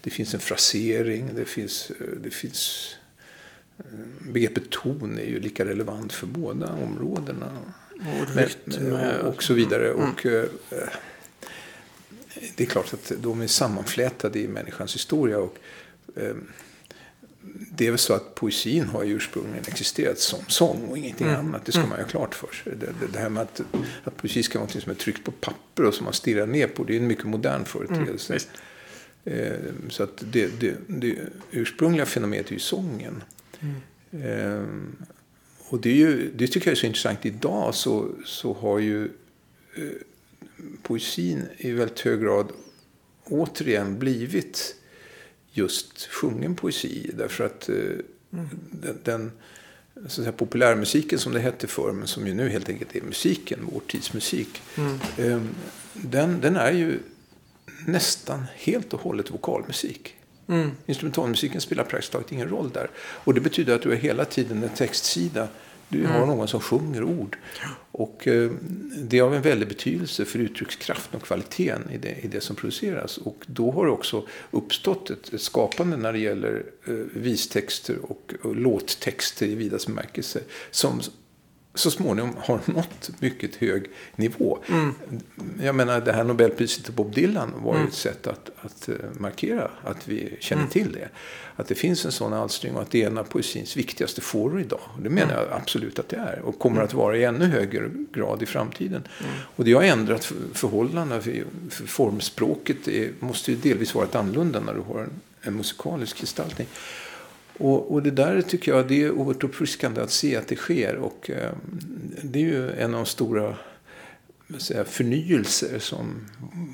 Det finns en frasering. Det finns, eh, det finns eh, Begreppet ton är ju lika relevant för båda områdena. och rytm. och, och så vidare. Och, eh, det är klart att de är sammanflätade i människans historia. Och, eh, det är väl så att poesin har ju ursprungligen existerat som sång och ingenting annat. Det ska man ju ha klart för sig. Det, det, det här med att, att poesi ska vara något som är tryckt på papper och som man stirrar ner på. Det är en mycket modern företeelse. visst. eh, så att det, det, det ursprungliga fenomenet är ju sången. Eh, och det, är ju, det tycker jag är så intressant. Idag så, så har ju eh, poesin i väldigt hög grad återigen blivit just sjungen poesi. Därför att eh, den, den så att säga, populärmusiken som det hette förr, men som ju nu helt enkelt är musiken, vår tids musik. Eh, den, den är ju nästan helt och hållet vokalmusik. Mm. Instrumentalmusiken spelar praktiskt taget ingen roll där. Och det betyder att du är hela tiden en textsida. Du Mm. har någon som sjunger ord. Och eh, det är av en väldig betydelse för uttryckskraften och kvaliteten i det, i det som produceras. Och då har det också uppstått ett, ett skapande när det gäller eh, vistexter och, och låttexter i vidaste bemärkelse. Som så småningom har nått mycket hög nivå. Jag menar, det här Nobelpriset till Bob Dylan var ju ett sätt att, att eh, markera att vi känner till det. Att det finns en sån alstring och att det är en av poesins viktigaste fåror idag. Och det menar jag absolut att det är. Och kommer att vara i ännu högre grad i framtiden. Och det har ändrat för- förhållandena. För, för formspråket är, måste ju delvis vara ett annorlunda när du har en, en musikalisk gestaltning. Och, och det där tycker jag det är oerhört uppfriskande att se att det sker. Och eh, det är ju en av de stora jag, förnyelser som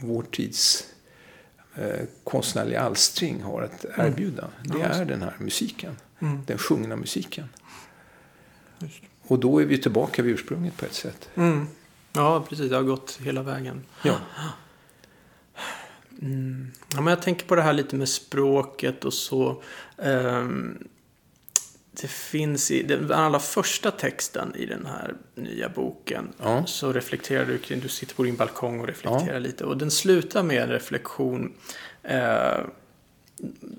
vår tids eh, konstnärliga alstring har att erbjuda. Det är den här musiken. Den sjungna musiken. Och då är vi tillbaka vid ursprunget på ett sätt. Mm. Ja, precis. Det har gått hela vägen. Ja. Mm. Ja, men jag tänker på det här lite med språket och så. Ehm, det finns i den allra första texten i den här nya boken. Ja. Så reflekterar du kring, du sitter på din balkong och reflekterar Ja. lite. Och den slutar med en reflektion. Eh,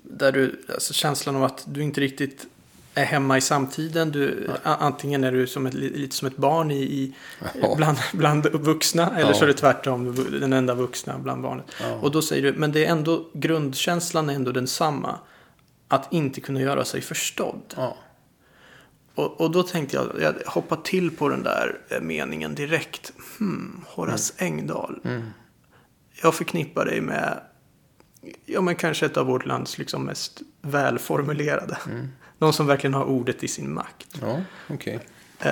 där du, alltså känslan av att du inte riktigt är hemma i samtiden. Du, a- antingen är du som ett, lite som ett barn i, i Ja. bland, bland vuxna. Eller Ja. så är det tvärtom, du- den enda vuxna bland barnen. Ja. Och då säger du, men det är ändå, grundkänslan är ändå densamma. Att inte kunna göra sig förstådd. Ja. Och, och då tänkte jag, jag hoppar till på den där eh, meningen direkt. Hmm, Horace Engdahl. Mm. Jag förknippar dig med, ja men kanske ett av vårt lands liksom mest välformulerade. Mm. Någon som verkligen har ordet i sin makt. Ja, okej. Eh,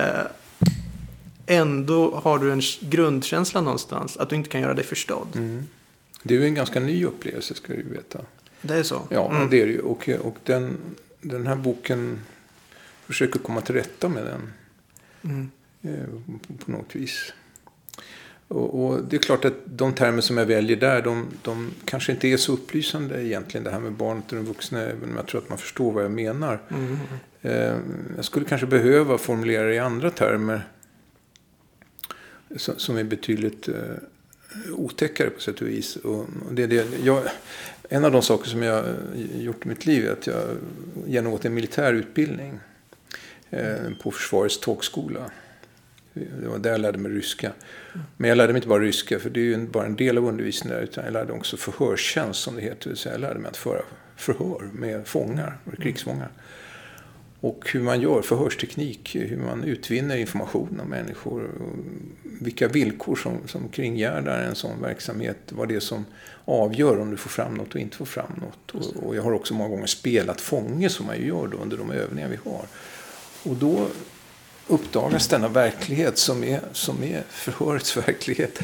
ändå har du en grundkänsla någonstans att du inte kan göra dig förstådd. Mm. Det är ju en ganska ny upplevelse ska du veta. Det är så? Ja, Mm. det är det ju. Och, och den, den här boken försöker komma till rätta med den Mm. eh, på något vis. Och, och det är klart att de termer som jag väljer där, de, de kanske inte är så upplysande egentligen. Det här med barnet och den vuxna, om jag tror att man förstår vad jag menar. Mm. Eh, jag skulle kanske behöva formulera det i andra termer. Som, som är betydligt eh, otäckare på sätt och vis. Och, och det, det, jag, en av de saker som jag har gjort i mitt liv är att jag genomgått en militär utbildning. Eh, på Försvarets tågskola. Det var där jag lärde mig ryska. Men jag lärde mig inte bara ryska, för det är ju bara en del av undervisningen där. Utan jag lärde också förhörstjänst, som det heter. Säga jag lärde mig att föra förhör med fångar, och krigsfångar. Och hur man gör förhörsteknik, hur man utvinner information om människor. Vilka villkor som, som kringgärdar en sån verksamhet. Vad det är som avgör om du får fram något och inte får fram något. Och, och jag har också många gånger spelat fånge som man ju gör då under de övningar vi har. Och då uppdagas denna verklighet som är, som är förhörets verklighet.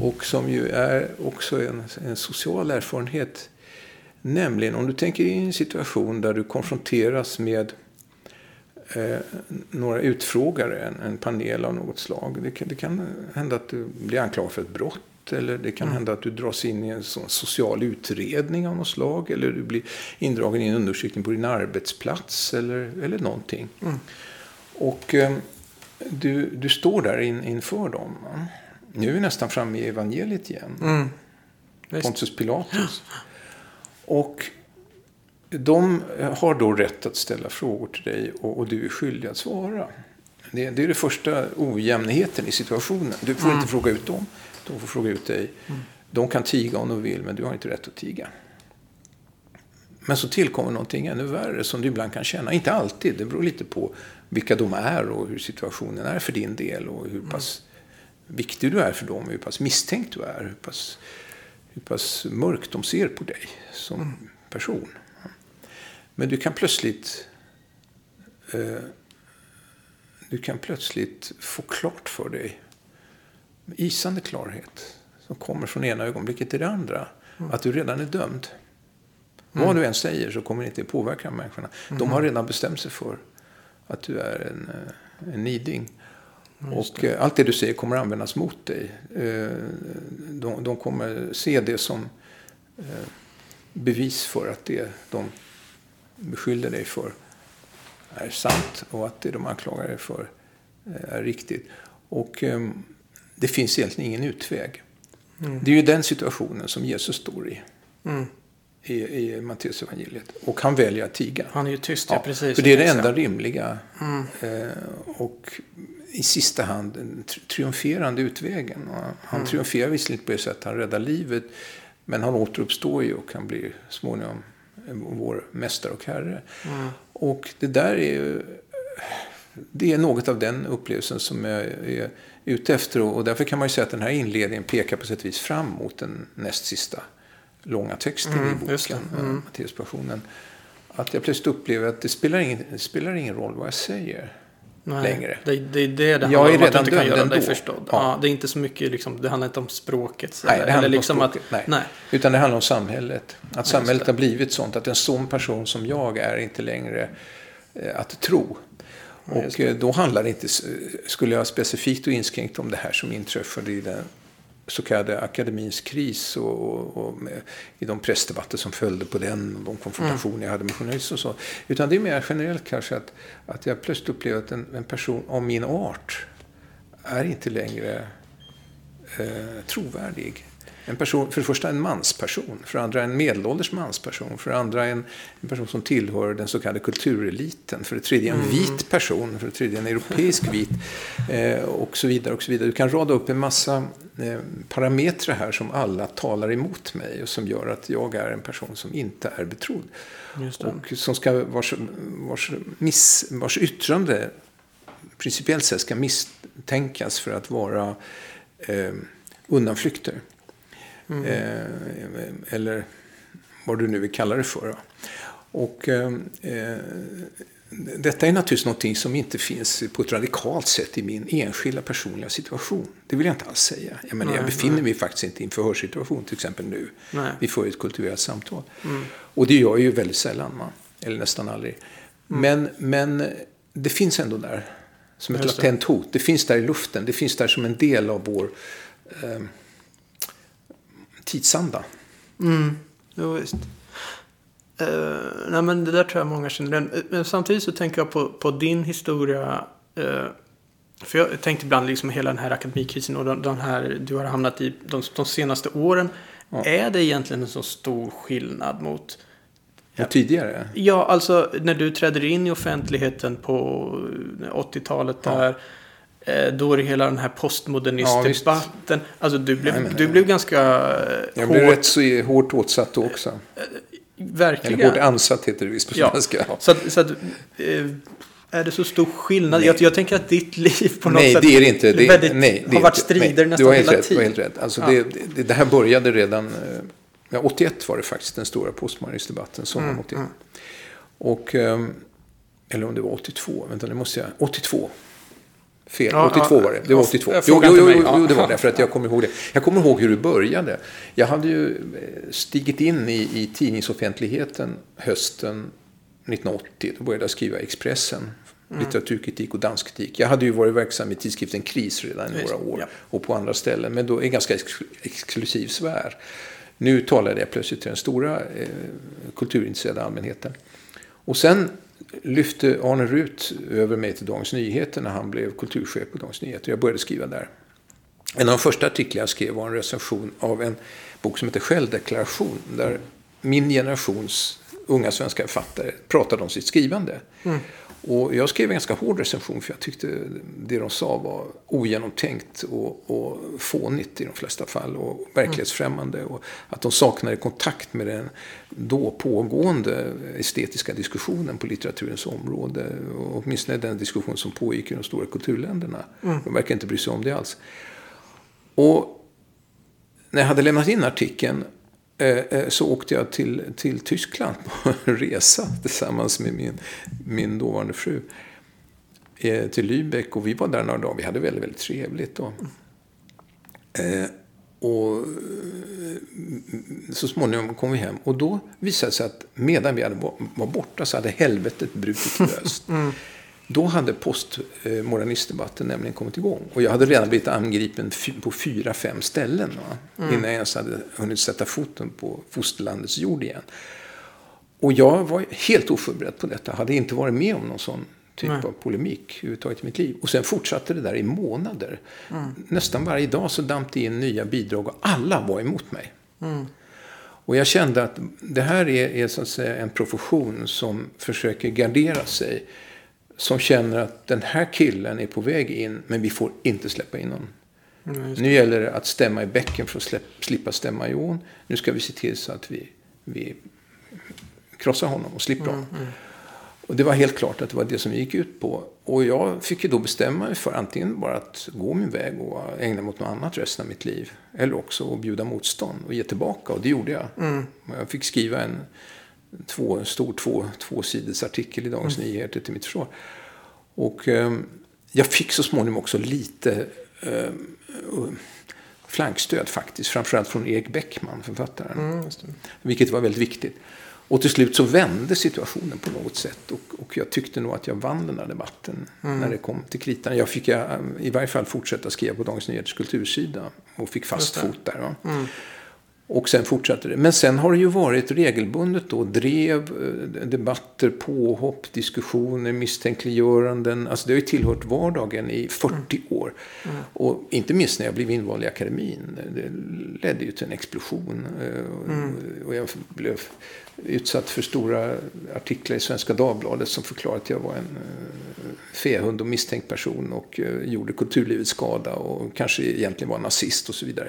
Och som ju är också en, en social erfarenhet. Nämligen om du tänker i en situation där du konfronteras med eh, några utfrågare, en, en panel av något slag. Det kan, det kan hända att du blir anklagad för ett brott. Eller det kan hända att du dras in i en sån social utredning av något slag. Eller du blir indragen i en undersökning på din arbetsplats. Eller, eller någonting. Och eh, du, du står där in, inför dem. Nu är vi nästan framme i evangeliet igen. Mm. Pontius Pilatus. Och de har då rätt att ställa frågor till dig och, och du är skyldig att svara. Det, det är det första ojämnheten i situationen. Du får inte fråga ut dem, de får fråga ut dig. De kan tiga om de vill, men du har inte rätt att tiga. Men så tillkommer någonting ännu värre som du ibland kan känna. Inte alltid, det beror lite på vilka de är och hur situationen är för din del och hur pass viktig du är för dem, hur pass misstänkt du är, hur pass, hur pass mörkt de ser på dig som person. Men du kan plötsligt eh, du kan plötsligt få klart för dig isande klarhet som kommer från ena ögonblicket till det andra att du redan är dömd. Vad du än säger så kommer det inte påverka människorna. De har redan bestämt sig för att du är en, eh, en niding. Och eh, allt det du säger kommer användas mot dig. Eh, De, de kommer se det som eh, bevis för att det de beskyller dig för är sant och att det de anklagar dig för eh, är riktigt. Och eh, det finns egentligen ingen utväg. Det är ju den situationen som Jesus står i. Mm. I, i Matteus evangeliet. Och han väljer att tiga. Han är ju tyst, ja, precis. För det är det enda rimliga. Mm. Eh, och i sista hand den tri- triumferande utvägen. Och han Mm. triumferar visserligen på det sättet han räddar livet. Men han återuppstår ju och han blir småningom vår mästare och herre. Mm. Och det där är ju... Det är något av den upplevelsen som jag är ute efter. Och därför kan man ju säga att den här inledningen pekar på sätt och vis fram mot den näst sista långa texten Mm, i boken, det. Mm. Matteuspassionen. Att jag plötsligt upplever att det spelar ingen, det spelar ingen roll vad jag säger. Nej, längre. Det, det är det det handlar Jag är om, att du redan inte kan göra ändå. förstådd. Ja. Ja. det är inte så mycket, liksom, det handlar inte om språket. Nej, det eller handlar inte om liksom språket. Att, nej. nej. Utan det handlar om samhället. Att samhället det. har blivit sånt att en sån person som jag är inte längre eh, att tro. Ja, Och eh, då handlar det inte, skulle jag specifikt och inskränkt om det här som inträffade i den så kallade akademins kris och, och, och med, i de pressdebatter som följde på den och de konfrontationer mm. jag hade med journalister och så. Utan det är mer generellt kanske att, att jag plötsligt upplevde att en, en person av min art är inte längre eh, trovärdig. En person, för det första en mansperson, för det andra en medelålders mansperson, för det andra en, en person som tillhör den så kallade kultureliten, för det tredje en mm. vit person, för det tredje en europeisk vit eh, och så vidare. och så vidare. Du kan rada upp en massa eh, parametrar här som alla talar emot mig och som gör att jag är en person som inte är betrodd. Och som ska, vars, vars, miss, vars yttrande principiellt sett ska misstänkas för att vara eh, undanflykter. Mm. Eh, eller vad du nu vill kalla det för. Och, eh, eh, detta är naturligtvis någonting som inte finns på ett radikalt sätt i min enskilda personliga situation. Det vill jag inte alls säga. Jag, menar, nej, jag befinner nej. mig faktiskt inte i en förhörssituation till exempel nu. Nej. Vi får ett kultiverat samtal. Mm. Och det gör jag ju väldigt sällan, man. eller nästan aldrig. Mm. Men, men det finns ändå där som ett latent hot. Det finns där i luften. Det finns där som en del av vår eh, tidsanda. Mm, jo, visst. Uh, nej, men det där tror jag många känner igen. Men samtidigt så tänker jag på, på din historia. Uh, för jag tänkte ibland liksom hela den här akademikrisen och den, den här du har hamnat i de, de senaste åren. Ja. Är det egentligen en så stor skillnad mot Ja, tidigare? Ja, alltså när du träder in i offentligheten på 80-talet där. Ja. Eh, då är det hela den här postmodernistdebatten. Ja, alltså du blev, nej, du blev ganska Jag hårt... blev rätt så hårt åtsatt då också. Eh, verkligen. Eller hårt ansatt heter det visst på ja. svenska. Så, att, så att, eh, är det så stor skillnad? Jag, jag, tänker att ditt liv på något nej, sätt det är inte, det, väldigt, nej, det har varit strider nej, nästan hela tiden. Du har helt rätt. Alltså ja. det, det, det, här började redan, ja, 81 var det faktiskt den stora postmodernistdebatten, sommaren mm, 81. Mm. Och, eller om det var 82, vänta nu måste jag, 82 Fel, ja, 82 var det. Det var 82. Jo, jo, jo, jo, det var det. För att jag kommer ihåg det. Jag kommer ihåg hur det började. Jag hade ju eh, stigit in i, i tidningsoffentligheten hösten 1980. Då började jag skriva Expressen. Mm. Litteraturkritik och danskritik. Jag hade ju varit verksam i tidskriften Kris redan i några år. Ja. Och på andra ställen. Men då en ganska ex exklusiv sfär. Nu talade jag plötsligt till den stora eh, kulturintresserade allmänheten. Och sen lyfte Arne Rut över mig till Dagens Nyheter när han blev kulturchef på Dagens Nyheter. Jag började skriva där. En av de första artiklar jag skrev var en recension av en bok som heter Självdeklaration. Där min generations unga svenska författare pratade om sitt skrivande. Mm. Och jag skrev en ganska hård recension för jag tyckte det de sa var ogenomtänkt och, och fånigt i de flesta fall och verklighetsfrämmande. Och att de saknade kontakt med den då pågående estetiska diskussionen på litteraturens område. Och åtminstone den diskussion som pågick i de stora kulturländerna. Mm. De verkar inte bry sig om det alls. Och när jag hade lämnat in artikeln Eh, eh, så åkte jag till, till Tyskland på en resa tillsammans med min, min dåvarande fru. Eh, till Lübeck och vi var där några dagar. Vi hade väldigt, väldigt trevligt då. Och så småningom kom vi hem och då visade det sig att medan vi hade var borta så hade helvetet brutit löst. Mm. Då hade postmodernistdebatten nämligen kommit igång. Och jag hade redan blivit angripen på fyra, fem ställen. Mm. Innan jag ens hade hunnit sätta foten på fosterlandets jord igen. Och jag var helt oförberedd på detta. Hade inte varit med om någon sån typ Nej. av polemik överhuvudtaget i mitt liv. Och sen fortsatte det där i månader. Mm. Nästan varje dag så damp det in nya bidrag och alla var emot mig. Mm. Och jag kände att det här är, är så att säga en profession som försöker gardera sig som känner att den här killen är på väg in, men vi får inte släppa in honom. Mm, nu gäller det att stämma i bäcken för att släpp, slippa stämma i ån. Nu ska vi se till så att vi, vi krossar honom och slipper honom. Och det var helt klart att det var det som vi gick ut på. Och jag fick ju då bestämma mig för antingen bara att gå min väg och ägna mig åt något annat resten av mitt liv. Eller också att bjuda motstånd och ge tillbaka. Och det gjorde jag. Mm. Jag fick skriva en två, stor två, artikel i Dagens mm. Nyheter till mitt försvar. Och eh, jag fick så småningom också lite eh, flankstöd faktiskt. Framförallt från Erik Bäckman, författaren. Mm, vilket var väldigt viktigt. Och till slut så vände situationen på något sätt. Och, och jag tyckte nog att jag vann den här debatten Mm. när det kom till kritan. Jag fick eh, i varje fall fortsätta skriva på Dagens Nyheters kultursida. Och fick fast fot där. Mm. Och sen fortsatte det. Men sen har det ju varit regelbundet då. Drev, eh, debatter, påhopp, diskussioner, misstänkliggöranden. Alltså det har ju tillhört vardagen i 40 år. Och inte minst när jag blev invald i akademin. Det ledde ju till en explosion. Eh, Och jag blev utsatt för stora artiklar i Svenska Dagbladet som förklarade att jag var en eh, fehund och misstänkt person och gjorde kulturlivet skada och kanske egentligen var nazist och så vidare.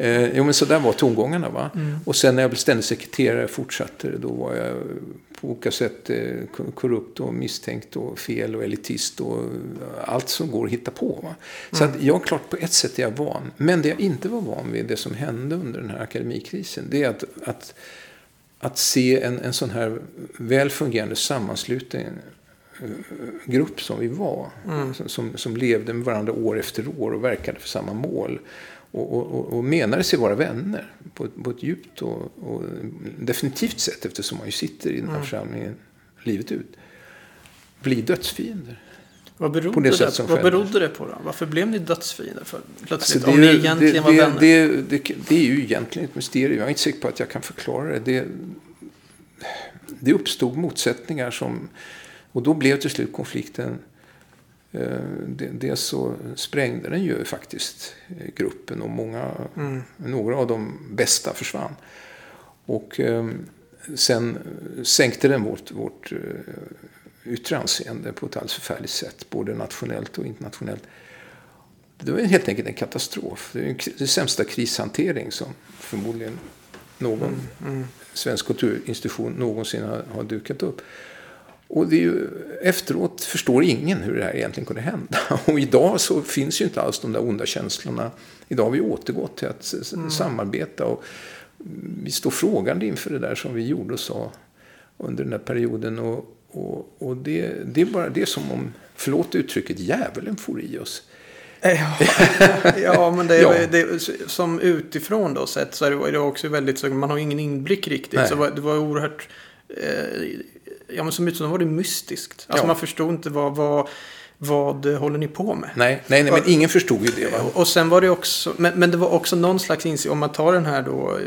Eh, jo, men så där var tongångarna. Va? Och sen när jag blev ständig sekreterare fortsatte det. Då var jag på olika sätt eh, korrupt och misstänkt och fel och elitist och allt som går att hitta på. Va? Så att jag, klart på ett sätt är jag van. Men det jag inte var van vid, det som hände under den här akademikrisen, det är att, att, att se en, en sån här väl fungerande sammanslutning eh, grupp som vi var. Som, som levde med varandra år efter år och verkade för samma mål. Och, och, och, menade sig vara vänner på, ett- på ett djupt och, och definitivt sätt eftersom man ju sitter i den här församlingen livet ut. Bli dödsfiender. Vad berodde, På det det, som vad berodde det på då? Varför blev ni dödsfiender för, plötsligt? Alltså, om ni egentligen var det, vänner? Det, det, det är ju egentligen ett mysterium. Jag är inte säker på att jag kan förklara det. Det, det uppstod motsättningar som... Och då blev till slut konflikten... eh, det- Dels så sprängde den ju faktiskt eh, gruppen och många, Mm. några av de bästa försvann. Och eh, sen sänkte den vårt, vårt eh, yttre anseende på ett alldeles förfärligt sätt. Både nationellt och internationellt. Det var helt enkelt en katastrof. Det är en kri- det sämsta krishantering som förmodligen någon svensk kulturinstitution någonsin har, har dukat upp. Och det är ju, efteråt förstår ingen hur det här egentligen kunde hända. Och idag så finns ju inte alls de där onda känslorna. Idag har vi återgått till att s- samarbeta. Och vi står frågande inför det där som vi gjorde och sa under den här perioden. Och, och, och det, det är bara det som om, förlåt uttrycket, djävulen for i oss. Ja, ja men det är, Ja. det som utifrån då sett så är det, också väldigt så man har ingen inblick riktigt. Nej. Så det var oerhört, eh, ja men som utifrån var det mystiskt. Alltså Ja. man förstod inte vad, vad, vad håller ni på med? Nej, nej, nej men ingen förstod ju det. Va? Och sen var det också, men, men det var också någon slags insikt, om man tar den här då eh,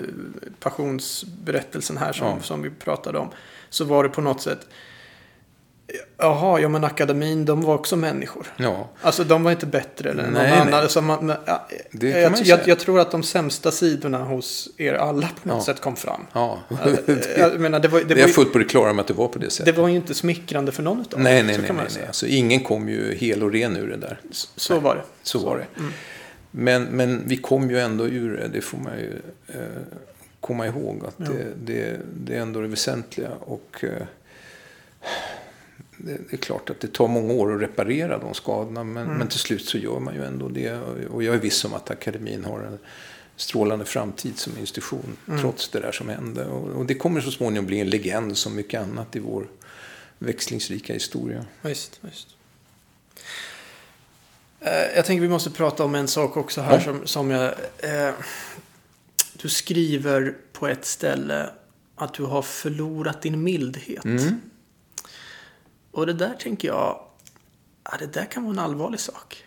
passionsberättelsen här som, Ja. som vi pratade om. Så var det på något sätt, jaha, ja men akademin, de var också människor. Ja, Alltså de var inte bättre än någon Nej, annan. nej. Alltså, man, ja, Det jag, man jag, jag tror att de sämsta sidorna hos er alla på något Ja. sätt kom fram. ja. Jag menar, det var, det, Det är var, jag ju- fullt på det klara med att det var på det det sättet. var ju inte smickrande för någon Nej, dem, nej, så nej. nej, nej. säga. Alltså, ingen kom ju hel och ren ur det där. Så, så var det. Så var det. Men, men vi kom ju ändå ur det, det får man ju eh, komma ihåg. Att det, det, det är ändå det väsentliga. Och eh, det, är klart att det tar många år att reparera de skadorna. Men, men till slut så gör man ju ändå det. Och jag är viss om att akademin har en strålande framtid som institution. Trots det där som hände. Och, och det kommer så småningom bli en legend som mycket annat i vår växlingsrika historia. Visst, visst. Eh, Jag tänker vi måste prata om en sak också här Ja. som, som jag... Eh, du skriver på ett ställe att du har förlorat din mildhet. Mm. Och det där tänker jag, ja, det där kan vara en allvarlig sak.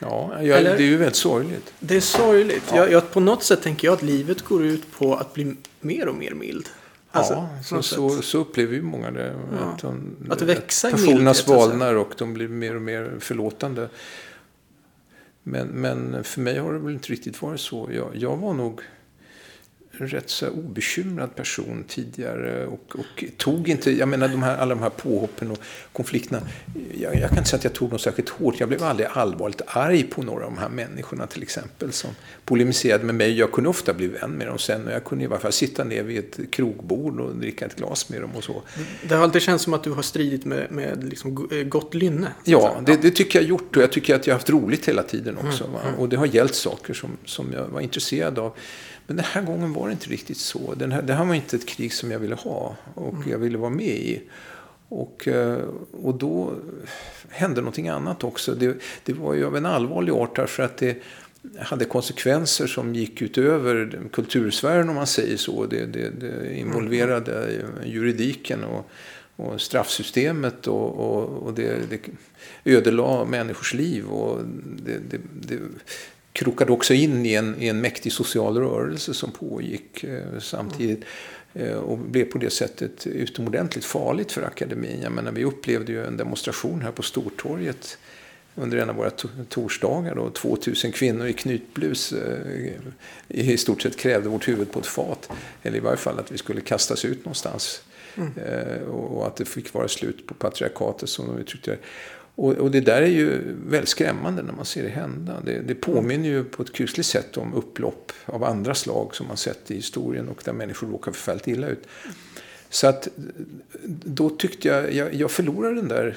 Ja, jag, Eller- det är ju väldigt sorgligt. Det är sorgligt. Jag, jag, på något sätt tänker jag att livet går ut på att bli mer och mer mild. Alltså, ja, så, så, så upplever ju många det. Ja. Att, de, Att växa i Passionerna att säga. svalnar och de blir mer och mer förlåtande. Men, men för mig har det väl inte riktigt varit så. Jag, jag var nog rätt så obekymrad person tidigare och, och tog inte, jag menar de här, alla de här påhoppen och konflikterna. Jag, jag kan inte säga att jag tog något särskilt hårt. Jag blev aldrig allvarligt arg på några av de här människorna till exempel som polemiserade med mig. Jag kunde ofta bli vän med dem sen och jag kunde i varje fall sitta ner vid ett krogbord och dricka ett glas med dem och så. Det har alltid känts som att du har stridit med, med liksom eh, gott lynne. Ja, det, det tycker jag gjort och jag tycker att jag har haft roligt hela tiden också. Mm, Va? Och det har gällt saker som, som jag var intresserad av. Men den här gången var det inte riktigt så. Den här, det här var inte ett krig som jag ville ha och Mm. jag ville vara med i. Och, eh, och då hände någonting annat också. Det, det var ju av en allvarlig art därför att det, hade konsekvenser som gick utöver kultursfären om man säger så. Det, det, det involverade juridiken och, och straffsystemet och, och, och det, det ödelade människors liv. Och det, det, det krokade också in i en, i en mäktig social rörelse som pågick eh, samtidigt. Eh, och blev på det sättet utomordentligt farligt för akademin. Jag menar, vi upplevde ju en demonstration här på Stortorget under en av våra torsdagar. Då, 2000 kvinnor i knytblus eh, i stort sett krävde vårt huvud på ett fat. Eller i varje fall att vi skulle kastas ut någonstans. Mm. Och att det fick vara slut på patriarkatet som de uttryckte det. Och, och, det där är ju väldigt skrämmande när man ser det hända. Det, det påminner ju på ett kusligt sätt om upplopp av andra slag som man sett i historien och där människor råkar förfärligt illa ut. Så att då tyckte jag, jag, jag förlorade den där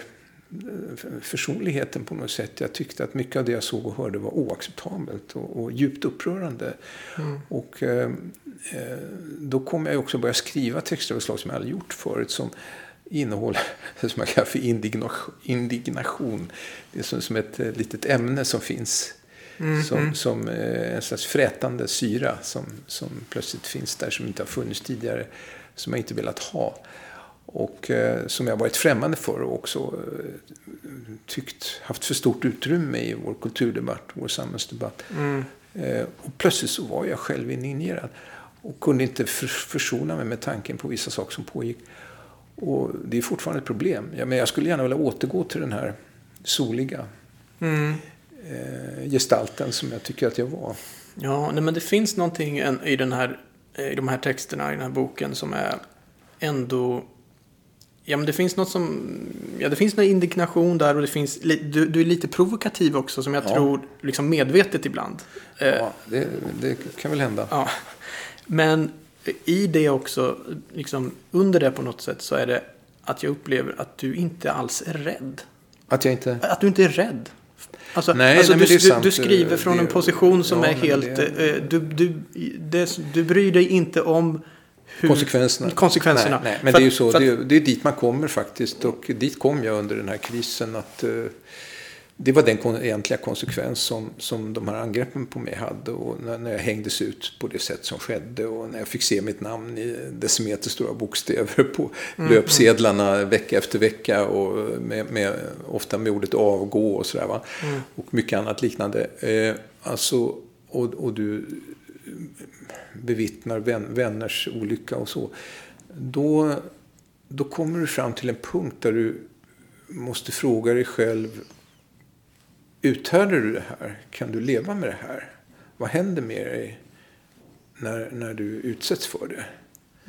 försonligheten på något sätt. Jag tyckte att mycket av det jag såg och hörde var oacceptabelt och, och djupt upprörande. Mm. Och eh, eh då kom jag också börja skriva texter av ett slag som jag aldrig gjort förut. Som innehåller, som man kallar för indignation. indignation. Det är som, som ett eh, litet ämne som finns. Mm. Som, mm. som eh, en slags frätande syra som, som plötsligt finns där som inte har funnits tidigare. Som jag inte velat ha. Och eh, som jag varit främmande för och också eh, tyckt haft för stort utrymme i vår kulturdebatt, vår samhällsdebatt. Mm. Eh, och plötsligt så var jag själv indignerad. Och kunde inte för, försona mig med tanken på vissa saker som pågick. Och det är fortfarande ett problem. Ja, men jag skulle gärna vilja återgå till den här soliga mm. eh, gestalten som jag tycker att jag var. Ja, nej, men det finns någonting i, den här, i de här texterna, i den här boken som är ändå Ja, men det finns något som... Ja, det finns någon indignation där och det finns... Du, du är lite provokativ också som jag ja. tror liksom medvetet ibland. Ja, eh, det, det kan väl hända. Ja. Men i det också, liksom under det på något sätt så är det att jag upplever att du inte alls är rädd. Att jag inte... Att du inte är rädd. Alltså, nej, alltså nej, du, du, du, skriver från det, en position som ja, är helt... Det... Eh, du, du, det, du bryr dig inte om hur, konsekvenserna. konsekvenserna. Nej, nej. Men för, det är ju så, det, är, det är dit man kommer faktiskt. Och dit kom jag under den här krisen. att uh, Det var den egentliga konsekvens som, som de här angreppen på mig hade. Och när, när jag hängdes ut på det sätt som skedde. Och när jag fick se mitt namn i decimeterstora bokstäver på mm, löpsedlarna vecka efter vecka. Och med, med, ofta med ordet avgå och sådär. Va? Mm. Och mycket annat liknande. Uh, alltså, och, och du bevittnar vän, vänners olycka och så. Då, då kommer du fram till en punkt där du måste fråga dig själv. Uthärdar du det här? Kan du leva med det här? Vad händer med dig när, när du utsätts för det?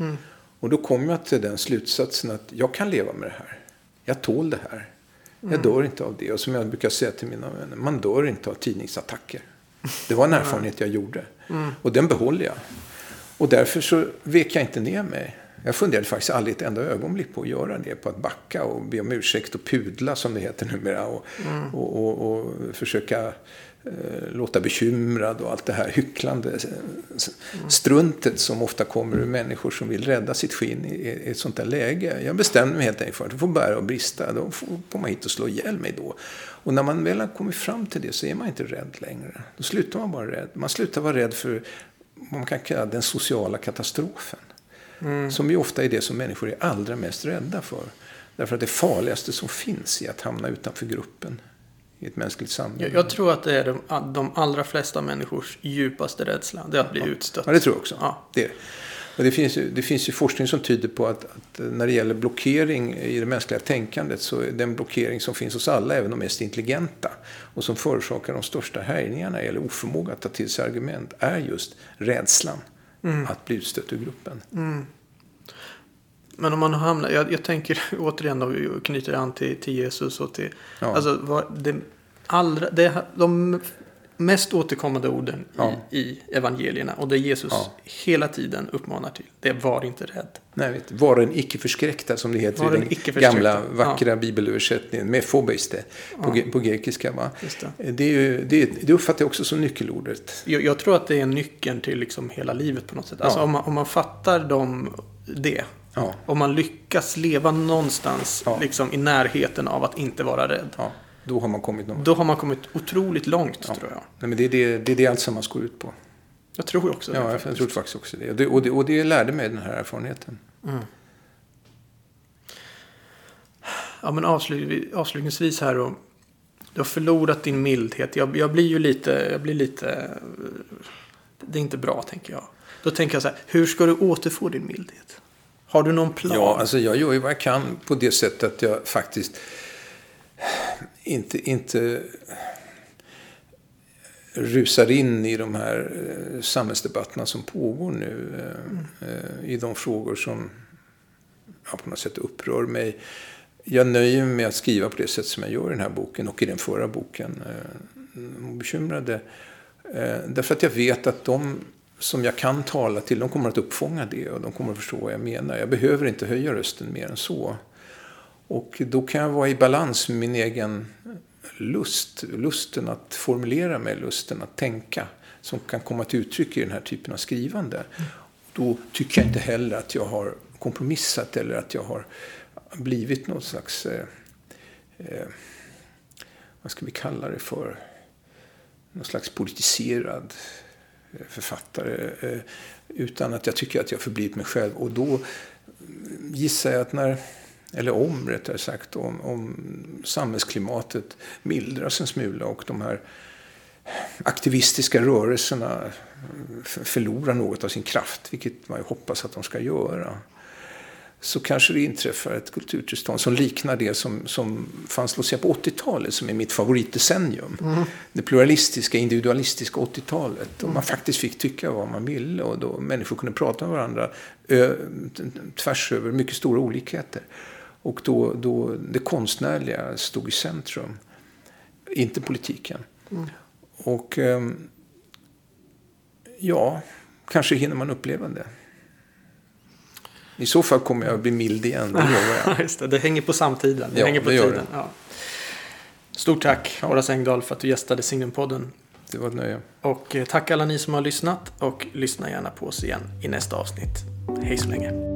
Mm. Och då kommer jag till den slutsatsen att jag kan leva med det här. Jag tål det här. Jag mm. dör inte av det. Och som jag brukar säga till mina vänner, man dör inte av tidningsattacker. Det var en erfarenhet jag gjorde. Mm. Och den behåller jag. Och därför så vek jag inte ner mig. Jag funderade faktiskt aldrig ett enda ögonblick på att göra det. På att backa och be om ursäkt och pudla som det heter numera. Och, mm. och, och, och försöka eh, låta bekymrad och allt det här hycklande mm. struntet som ofta kommer ur människor som vill rädda sitt skinn i, ett sånt där läge. Jag bestämde mig helt enkelt för att det får bära och brista. Då får, får man hit och slå ihjäl mig då. Och när man väl har kommit fram till det så är man inte rädd längre. Då slutar man vara rädd. Man slutar vara rädd för vad man kan kalla den sociala katastrofen. Mm. Som ju ofta är det som människor är allra mest rädda för. Därför att det farligaste som finns är att hamna utanför gruppen i ett mänskligt samhälle. Jag, jag tror att det är de, de allra flesta människors djupaste rädsla. Det är att bli ja. utstött. Ja, det tror jag också. Ja. Det. Och det, finns det finns ju forskning som tyder på att, att, när det gäller blockering i det mänskliga tänkandet så är den blockering som finns hos alla, även de mest intelligenta och som förorsakar de största härjningarna eller oförmåga att ta till sig argument är just rädslan mm. att bli utstött ur gruppen. Mm. Men om man hamnar, jag, jag tänker återigen då, knyter an till, till Jesus och till, ja. alltså vad, det, allra, det, de mest återkommande orden ja. i, i, evangelierna och det Jesus ja. hela tiden uppmanar till. Det är var inte rädd. Nej, vet, var en icke förskräckta som det heter var i den gamla vackra ja. bibelöversättningen med fobeiste på, ja. på grekiska. Va? Det. Det, är ju, det, det uppfattar jag också som nyckelordet. Jag, jag, tror att det är nyckeln till liksom hela livet på något sätt. Alltså om, man, om man fattar dem, det. Om man lyckas leva någonstans liksom, i närheten av att inte vara rädd. Då har man kommit någon Då har man kommit otroligt långt Ja. tror jag. Nej, men det är det, det är det alltsammans går ut på. Jag tror också det. Ja, jag, jag tror faktiskt också det. Och det, och det. och det lärde mig den här erfarenheten. Ja, men avslut, avslutningsvis här då. Du har förlorat din mildhet. Jag, jag blir ju lite, jag blir lite... Det är inte bra, tänker jag. Då tänker jag så här, hur ska du återfå din mildhet? Har du någon plan? Ja, alltså jag gör ju vad jag kan på det sättet att jag faktiskt inte, inte rusar in i de här eh, samhällsdebatterna som pågår nu. Mm. I de frågor som ja, på något sätt upprör mig. Jag nöjer mig med att skriva på det sätt som jag gör i den här boken och i den förra boken. Bekymrade. Därför att jag vet att de som jag kan tala till, de kommer att uppfånga det och de kommer att förstå vad jag menar. Jag behöver inte höja rösten mer än så. Och då kan jag vara i balans med min egen lust. Lusten att formulera mig, lusten att tänka. Som kan komma till uttryck i den här typen av skrivande. Då tycker jag inte heller att jag har kompromissat eller att jag har blivit någon slags, eh, eh, vad ska vi kalla det för, någon slags politiserad eh, författare. Eh, utan att jag tycker att jag har förblivit mig själv. Och då gissar jag att när, eller om rättare sagt, om, om samhällsklimatet mildras en smula och de här aktivistiska rörelserna förlorar något av sin kraft, vilket man ju hoppas att de ska göra så kanske det inträffar ett kulturtillstånd som liknar det som, som fanns låt säga, på 80-talet, som är mitt favoritdecennium. Det pluralistiska, individualistiska 80-talet. Och man faktiskt fick tycka vad man ville och då människor kunde prata med varandra ö, tvärs över mycket stora olikheter. Och då, då det konstnärliga stod i centrum, inte politiken. Och ehm, ja, kanske hinner man uppleva det. I så fall kommer jag att bli mild igen, det lovar jag. Det, det hänger på samtiden. Det Ja, hänger på det tiden. Ja. Stort tack Horace Engdahl för att du gästade Signumpodden. Det var ett nöje. Och eh, tack alla ni som har lyssnat och lyssna gärna på oss igen i nästa avsnitt. Hej så länge.